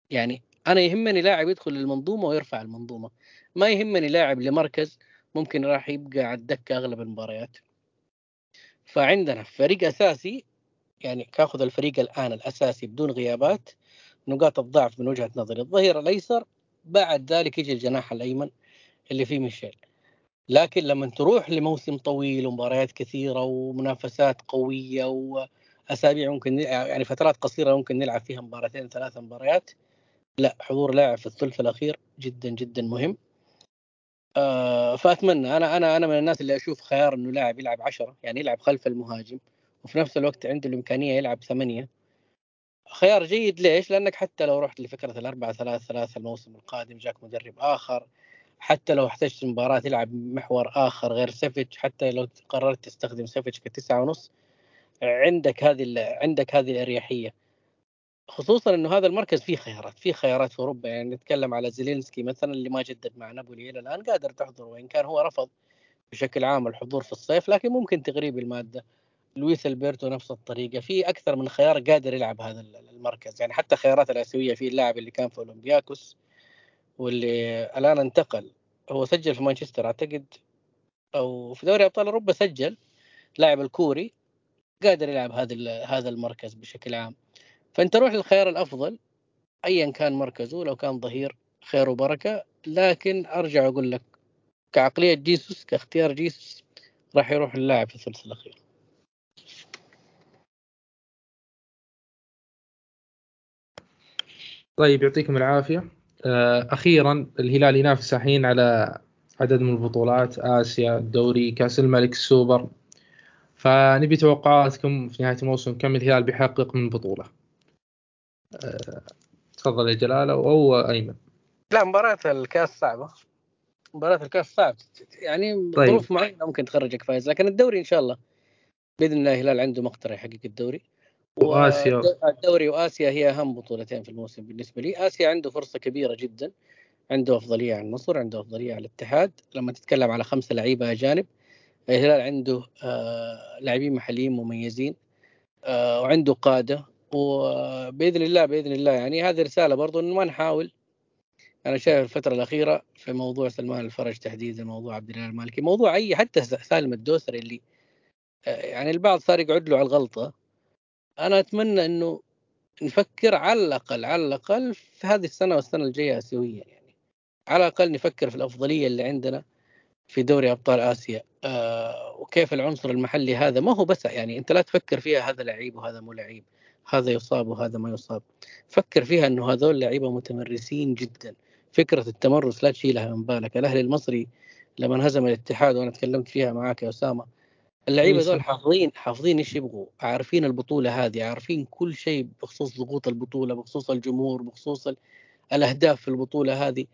يعني أنا يهمني لاعب يدخل المنظومه ويرفع المنظومة. ما يهمني لاعب لمركز ممكن راح يبقى على الدكة أغلب المباريات. فعندنا فريق أساسي يعني كأخذ الفريق الآن الأساسي بدون غيابات نقاط الضعف من وجهة نظري. الظهير الأيسر بعد ذلك يجي الجناح الأيمن اللي فيه ميشيل. لكن لما تروح لموسم طويل ومباريات كثيرة ومنافسات قوية وأسابيع ممكن يعني فترات قصيرة ممكن نلعب فيها مباراتين ثلاث مباريات لا حضور لاعب في الثلث الأخير جدا جدا مهم. آه فأتمنى أنا أنا أنا من الناس اللي أشوف خيار إنه لاعب يلعب عشرة يعني يلعب خلف المهاجم وفي نفس الوقت عنده الإمكانية يلعب ثمانية. خيار جيد ليش؟ لأنك حتى لو رحت لفكرة الأربعة ثلاث ثلاثة الموسم القادم جاك مدرب آخر. حتى لو احتجت مباراة تلعب محور آخر غير سافيتش حتى لو قررت تستخدم سافيتش كتسعة ونص عندك هذه عندك هذه الأريحية. خصوصا إنه هذا المركز فيه خيارات فيه خيارات في أوروبا. يعني نتكلم على زيلينسكي مثلا اللي ما جدد مع نابولي إلى الآن قادر تحضر وإن كان هو رفض بشكل عام الحضور في الصيف لكن ممكن تغريب المادة. لويس ألبرتو نفس الطريقة. في أكثر من خيار قادر يلعب هذا المركز. يعني حتى خيارات الآسيوية في اللاعب اللي كان في أولمبياكوس واللي الآن انتقل هو سجل في مانشستر أعتقد أو في دوري أبطال أوروبا سجل لاعب الكوري قادر يلعب هذا هذا المركز بشكل عام. فأنت روح للخيار الأفضل ايا كان مركزه لو كان ظهير خير وبركة. لكن أرجع أقول لك كعقلية جيسوس كاختيار جيسوس راح يروح اللاعب في الثلث الأخير. طيب يعطيكم العافية. أخيرا الهلال ينافس الحين على عدد من البطولات آسيا الدوري كأس الملك السوبر فنبي توقعاتكم في نهاية الموسم كم الهلال بيحقق من بطولة؟ آه، تفضل يا جلال أو أيمن. لا مباراة الكاس صعبة. مباراة الكاس صعب يعني طيب. ظروف معينة ممكن تخرجك فايز لكن الدوري إن شاء الله بإذن الله الهلال عنده مقدرة يحقق الدوري. وآسيا. الدوري وآسيا هي أهم بطولتين في الموسم بالنسبة لي. آسيا عنده فرصة كبيرة جدا عنده أفضلية على النصر عنده أفضلية على الاتحاد. لما تتكلم على خمسة لعيبة أجانب الهلال عنده آه لاعبين محليين مميزين آه وعنده قادة. وبإذن الله بإذن الله يعني هذه رسالة برضو إنه ما نحاول. أنا شايف الفترة الأخيرة في موضوع سلمان الفرج تحديدا موضوع عبد الله المالكي موضوع أي حتى سالم الدوسري اللي آه يعني البعض صار يقعد له على الغلطة. أنا أتمنى إنه نفكر على الأقل على الأقل في هذه السنة والسنة الجاية اسيويا يعني. على الأقل نفكر في الأفضلية اللي عندنا في دوري أبطال آسيا آه وكيف العنصر المحلي هذا. ما هو بس يعني أنت لا تفكر فيها هذا لعيب وهذا مو لعيب هذا يصاب وهذا ما يصاب. فكر فيها إنه هذول لعيبة متمرسين جدا. فكرة التمرس لا تشيلها من بالك. الأهلي المصري لما انهزم الاتحاد وأنا تكلمت فيها معاك يا أسامة اللعيبة دول حافظين حافظين إيش يبغوا عارفين البطولة هذه عارفين كل شيء بخصوص ضغوط البطولة بخصوص الجمهور بخصوص الأهداف في البطولة هذه.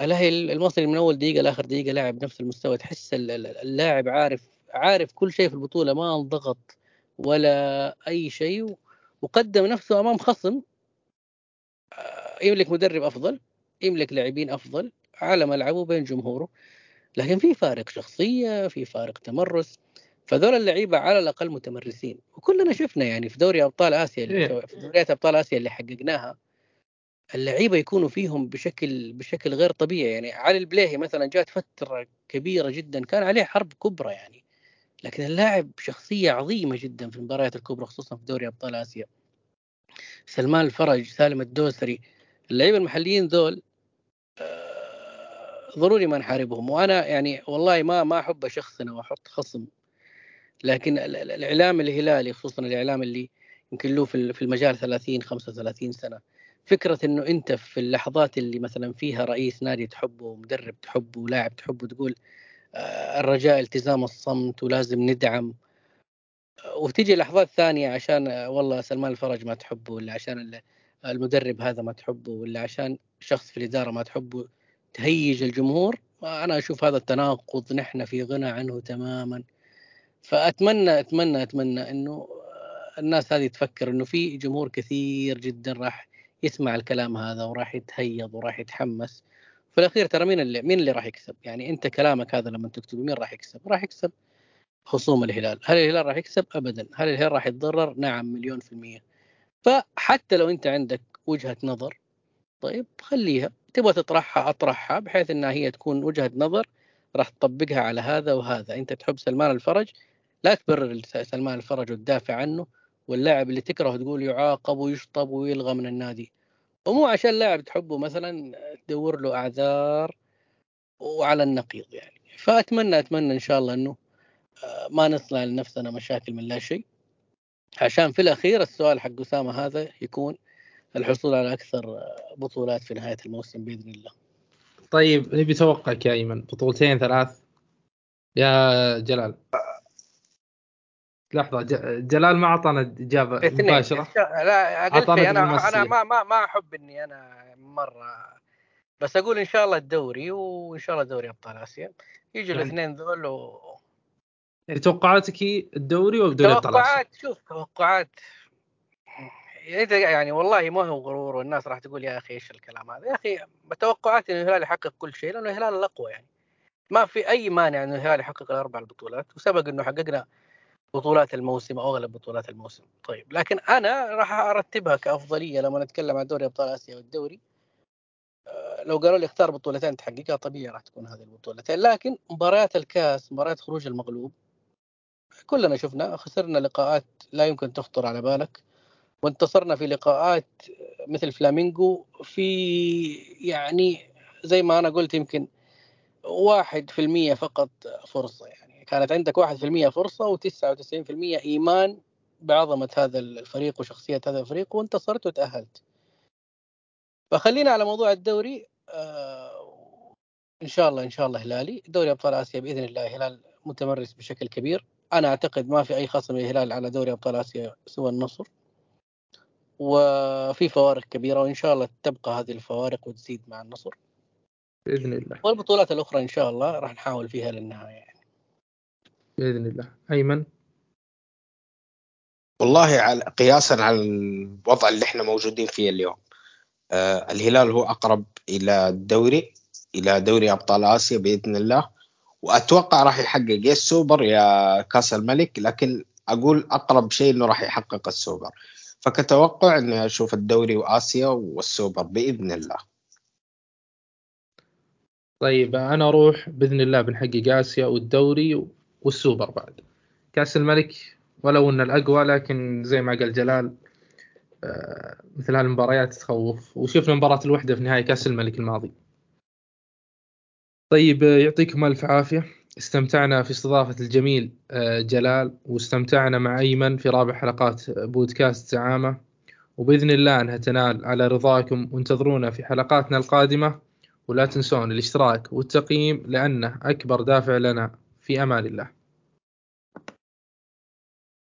الاهلي المصري من أول دقيقة لآخر دقيقة لاعب نفس المستوى تحس اللاعب عارف عارف كل شيء في البطولة ما انضغط ولا أي شيء وقدم نفسه أمام خصم. آه، يملك مدرب أفضل يملك لاعبين أفضل على ملعبه بين جمهوره. لكن في فارق شخصية في فارق تمرس. فذول اللعيبة على الأقل متمرسين. وكلنا شفنا يعني في دوري أبطال آسيا اللي إيه. في دوريات أبطال آسيا اللي حققناها اللعيبة يكونوا فيهم بشكل بشكل غير طبيعي. يعني علي البليهي مثلا جات فترة كبيرة جدا كان عليه حرب كبرى يعني. لكن اللاعب شخصية عظيمة جدا في المباريات الكبرى خصوصا في دوري أبطال آسيا. سلمان الفرج سالم الدوسري اللعيبة المحليين ذول آه، ضروري ما نحاربهم. وأنا يعني والله ما ما أحب اشخصن واحط خصم لكن الإعلام الهلالي خصوصا الإعلام اللي يمكن له في المجال 30 35 سنة فكرة إنه أنت في اللحظات اللي مثلا فيها رئيس نادي تحبه ومدرب تحبه ولاعب تحبه تقول آه، الرجاء التزام الصمت ولازم ندعم. وتجي لحظات ثانية عشان آه، والله سلمان الفرج ما تحبه ولا عشان المدرب هذا ما تحبه ولا عشان شخص في الإدارة ما تحبه تهيج الجمهور. أنا أشوف هذا التناقض نحن في غنى عنه تماما. فأتمنى أتمنى أتمنى إنه الناس هذه تفكر إنه في جمهور كثير جدا راح يسمع الكلام هذا وراح يتهيض وراح يتحمس في الأخير ترى مين اللي مين اللي راح يكسب؟ يعني أنت كلامك هذا لما تكتبه مين راح يكسب؟ راح يكسب خصوم الهلال، هل الهلال راح يكسب؟ ابدا، هل الهلال راح يتضرر؟ نعم مليون في المية. فحتى لو أنت عندك وجهة نظر طيب خليها تبغى تطرحها أطرحها بحيث إنها هي تكون وجهة نظر راح تطبقها على هذا وهذا، أنت تحب سلمان الفرج لا تبرر سلمان الفرج وتدافع عنه واللاعب اللي تكره تقول يعاقب ويشطب ويلغى من النادي. ومو عشان لاعب تحبه مثلا تدور له أعذار وعلى النقيض يعني. فأتمنى أتمنى إن شاء الله إنه آه، ما نصنع لنفسنا مشاكل من لا شيء. عشان في الأخير السؤال حق أسامة هذا يكون الحصول على أكثر بطولات في نهاية الموسم بإذن الله. طيب نبي توقعك يا إيمن. بطولتين ثلاث. يا جلال. لحظة جلال ما أعطانا إجابة مباشرة. لا قلت أنا أنا ما ما ما أحب إني أنا مرة بس أقول إن شاء الله الدوري وإن شاء الله دوري أبطال آسيا. يجوا يعني الاثنين ذول و... يعني توقعاتك الدوري ودوري أبطال آسيا؟ توقعات شوف توقعات. يعني والله ما هو غرور والناس راح تقول يا أخي إيش الكلام هذا؟ يا أخي توقعاتي إن الهلال يحقق كل شيء لأنه الهلال الأقوى يعني. ما في أي مانع إن الهلال يحقق الأربع البطولات وسبق إنه حققنا بطولات الموسم أو أغلب بطولات الموسم. طيب لكن أنا راح أرتبها كأفضلية لما نتكلم عن دوري أبطال آسيا والدوري. آه، لو قالوا لي اختار بطولتين تحققها طبيعي راح تكون هذه البطولتين. لكن مباريات الكاس مباريات خروج المغلوب كلنا شفنا خسرنا لقاءات لا يمكن تخطر على بالك وانتصرنا في لقاءات مثل فلامينغو في يعني زي ما أنا قلت يمكن واحد في المية فقط فرصة يعني. كانت عندك واحد في المية فرصة وتسعة وتسعين في المية إيمان بعظمة هذا الفريق وشخصية هذا الفريق وانتصرت وتأهلت. فخلينا على موضوع الدوري آه إن شاء الله إن شاء الله هلالي. دوري أبطال آسيا بإذن الله هلال متمرس بشكل كبير. أنا أعتقد ما في أي خصم للهلال على دوري أبطال آسيا سوى النصر. وفي فوارق كبيرة وإن شاء الله تبقى هذه الفوارق وتزيد مع النصر. بإذن الله. والبطولات الأخرى إن شاء الله راح نحاول فيها للنهاية. بإذن الله. أيمن؟ والله على قياسا على الوضع اللي إحنا موجودين فيه اليوم. آه الهلال هو أقرب إلى الدوري إلى دوري أبطال آسيا بإذن الله. وأتوقع راح يحقق يا السوبر يا كأس الملك لكن أقول أقرب شيء إنه راح يحقق السوبر. فكتوقع اني أشوف الدوري وآسيا والسوبر بإذن الله. طيب أنا أروح بإذن الله بنحقق آسيا والدوري. والسوبر بعد. كأس الملك ولو إن الأقوى لكن زي ما قال جلال آه، مثل هالمباريات تخوف. وشفنا مباراة الوحدة في نهائي كأس الملك الماضي. طيب يعطيكم ألف عافية. استمتعنا في استضافة الجميل آه، جلال واستمتعنا مع أيمن في رابع حلقات بودكاست زعامة. وبإذن الله أنها تنال. على رضاكم وانتظرونا في حلقاتنا القادمة. ولا تنسون الاشتراك والتقييم لأنه أكبر دافع لنا. في أمان الله.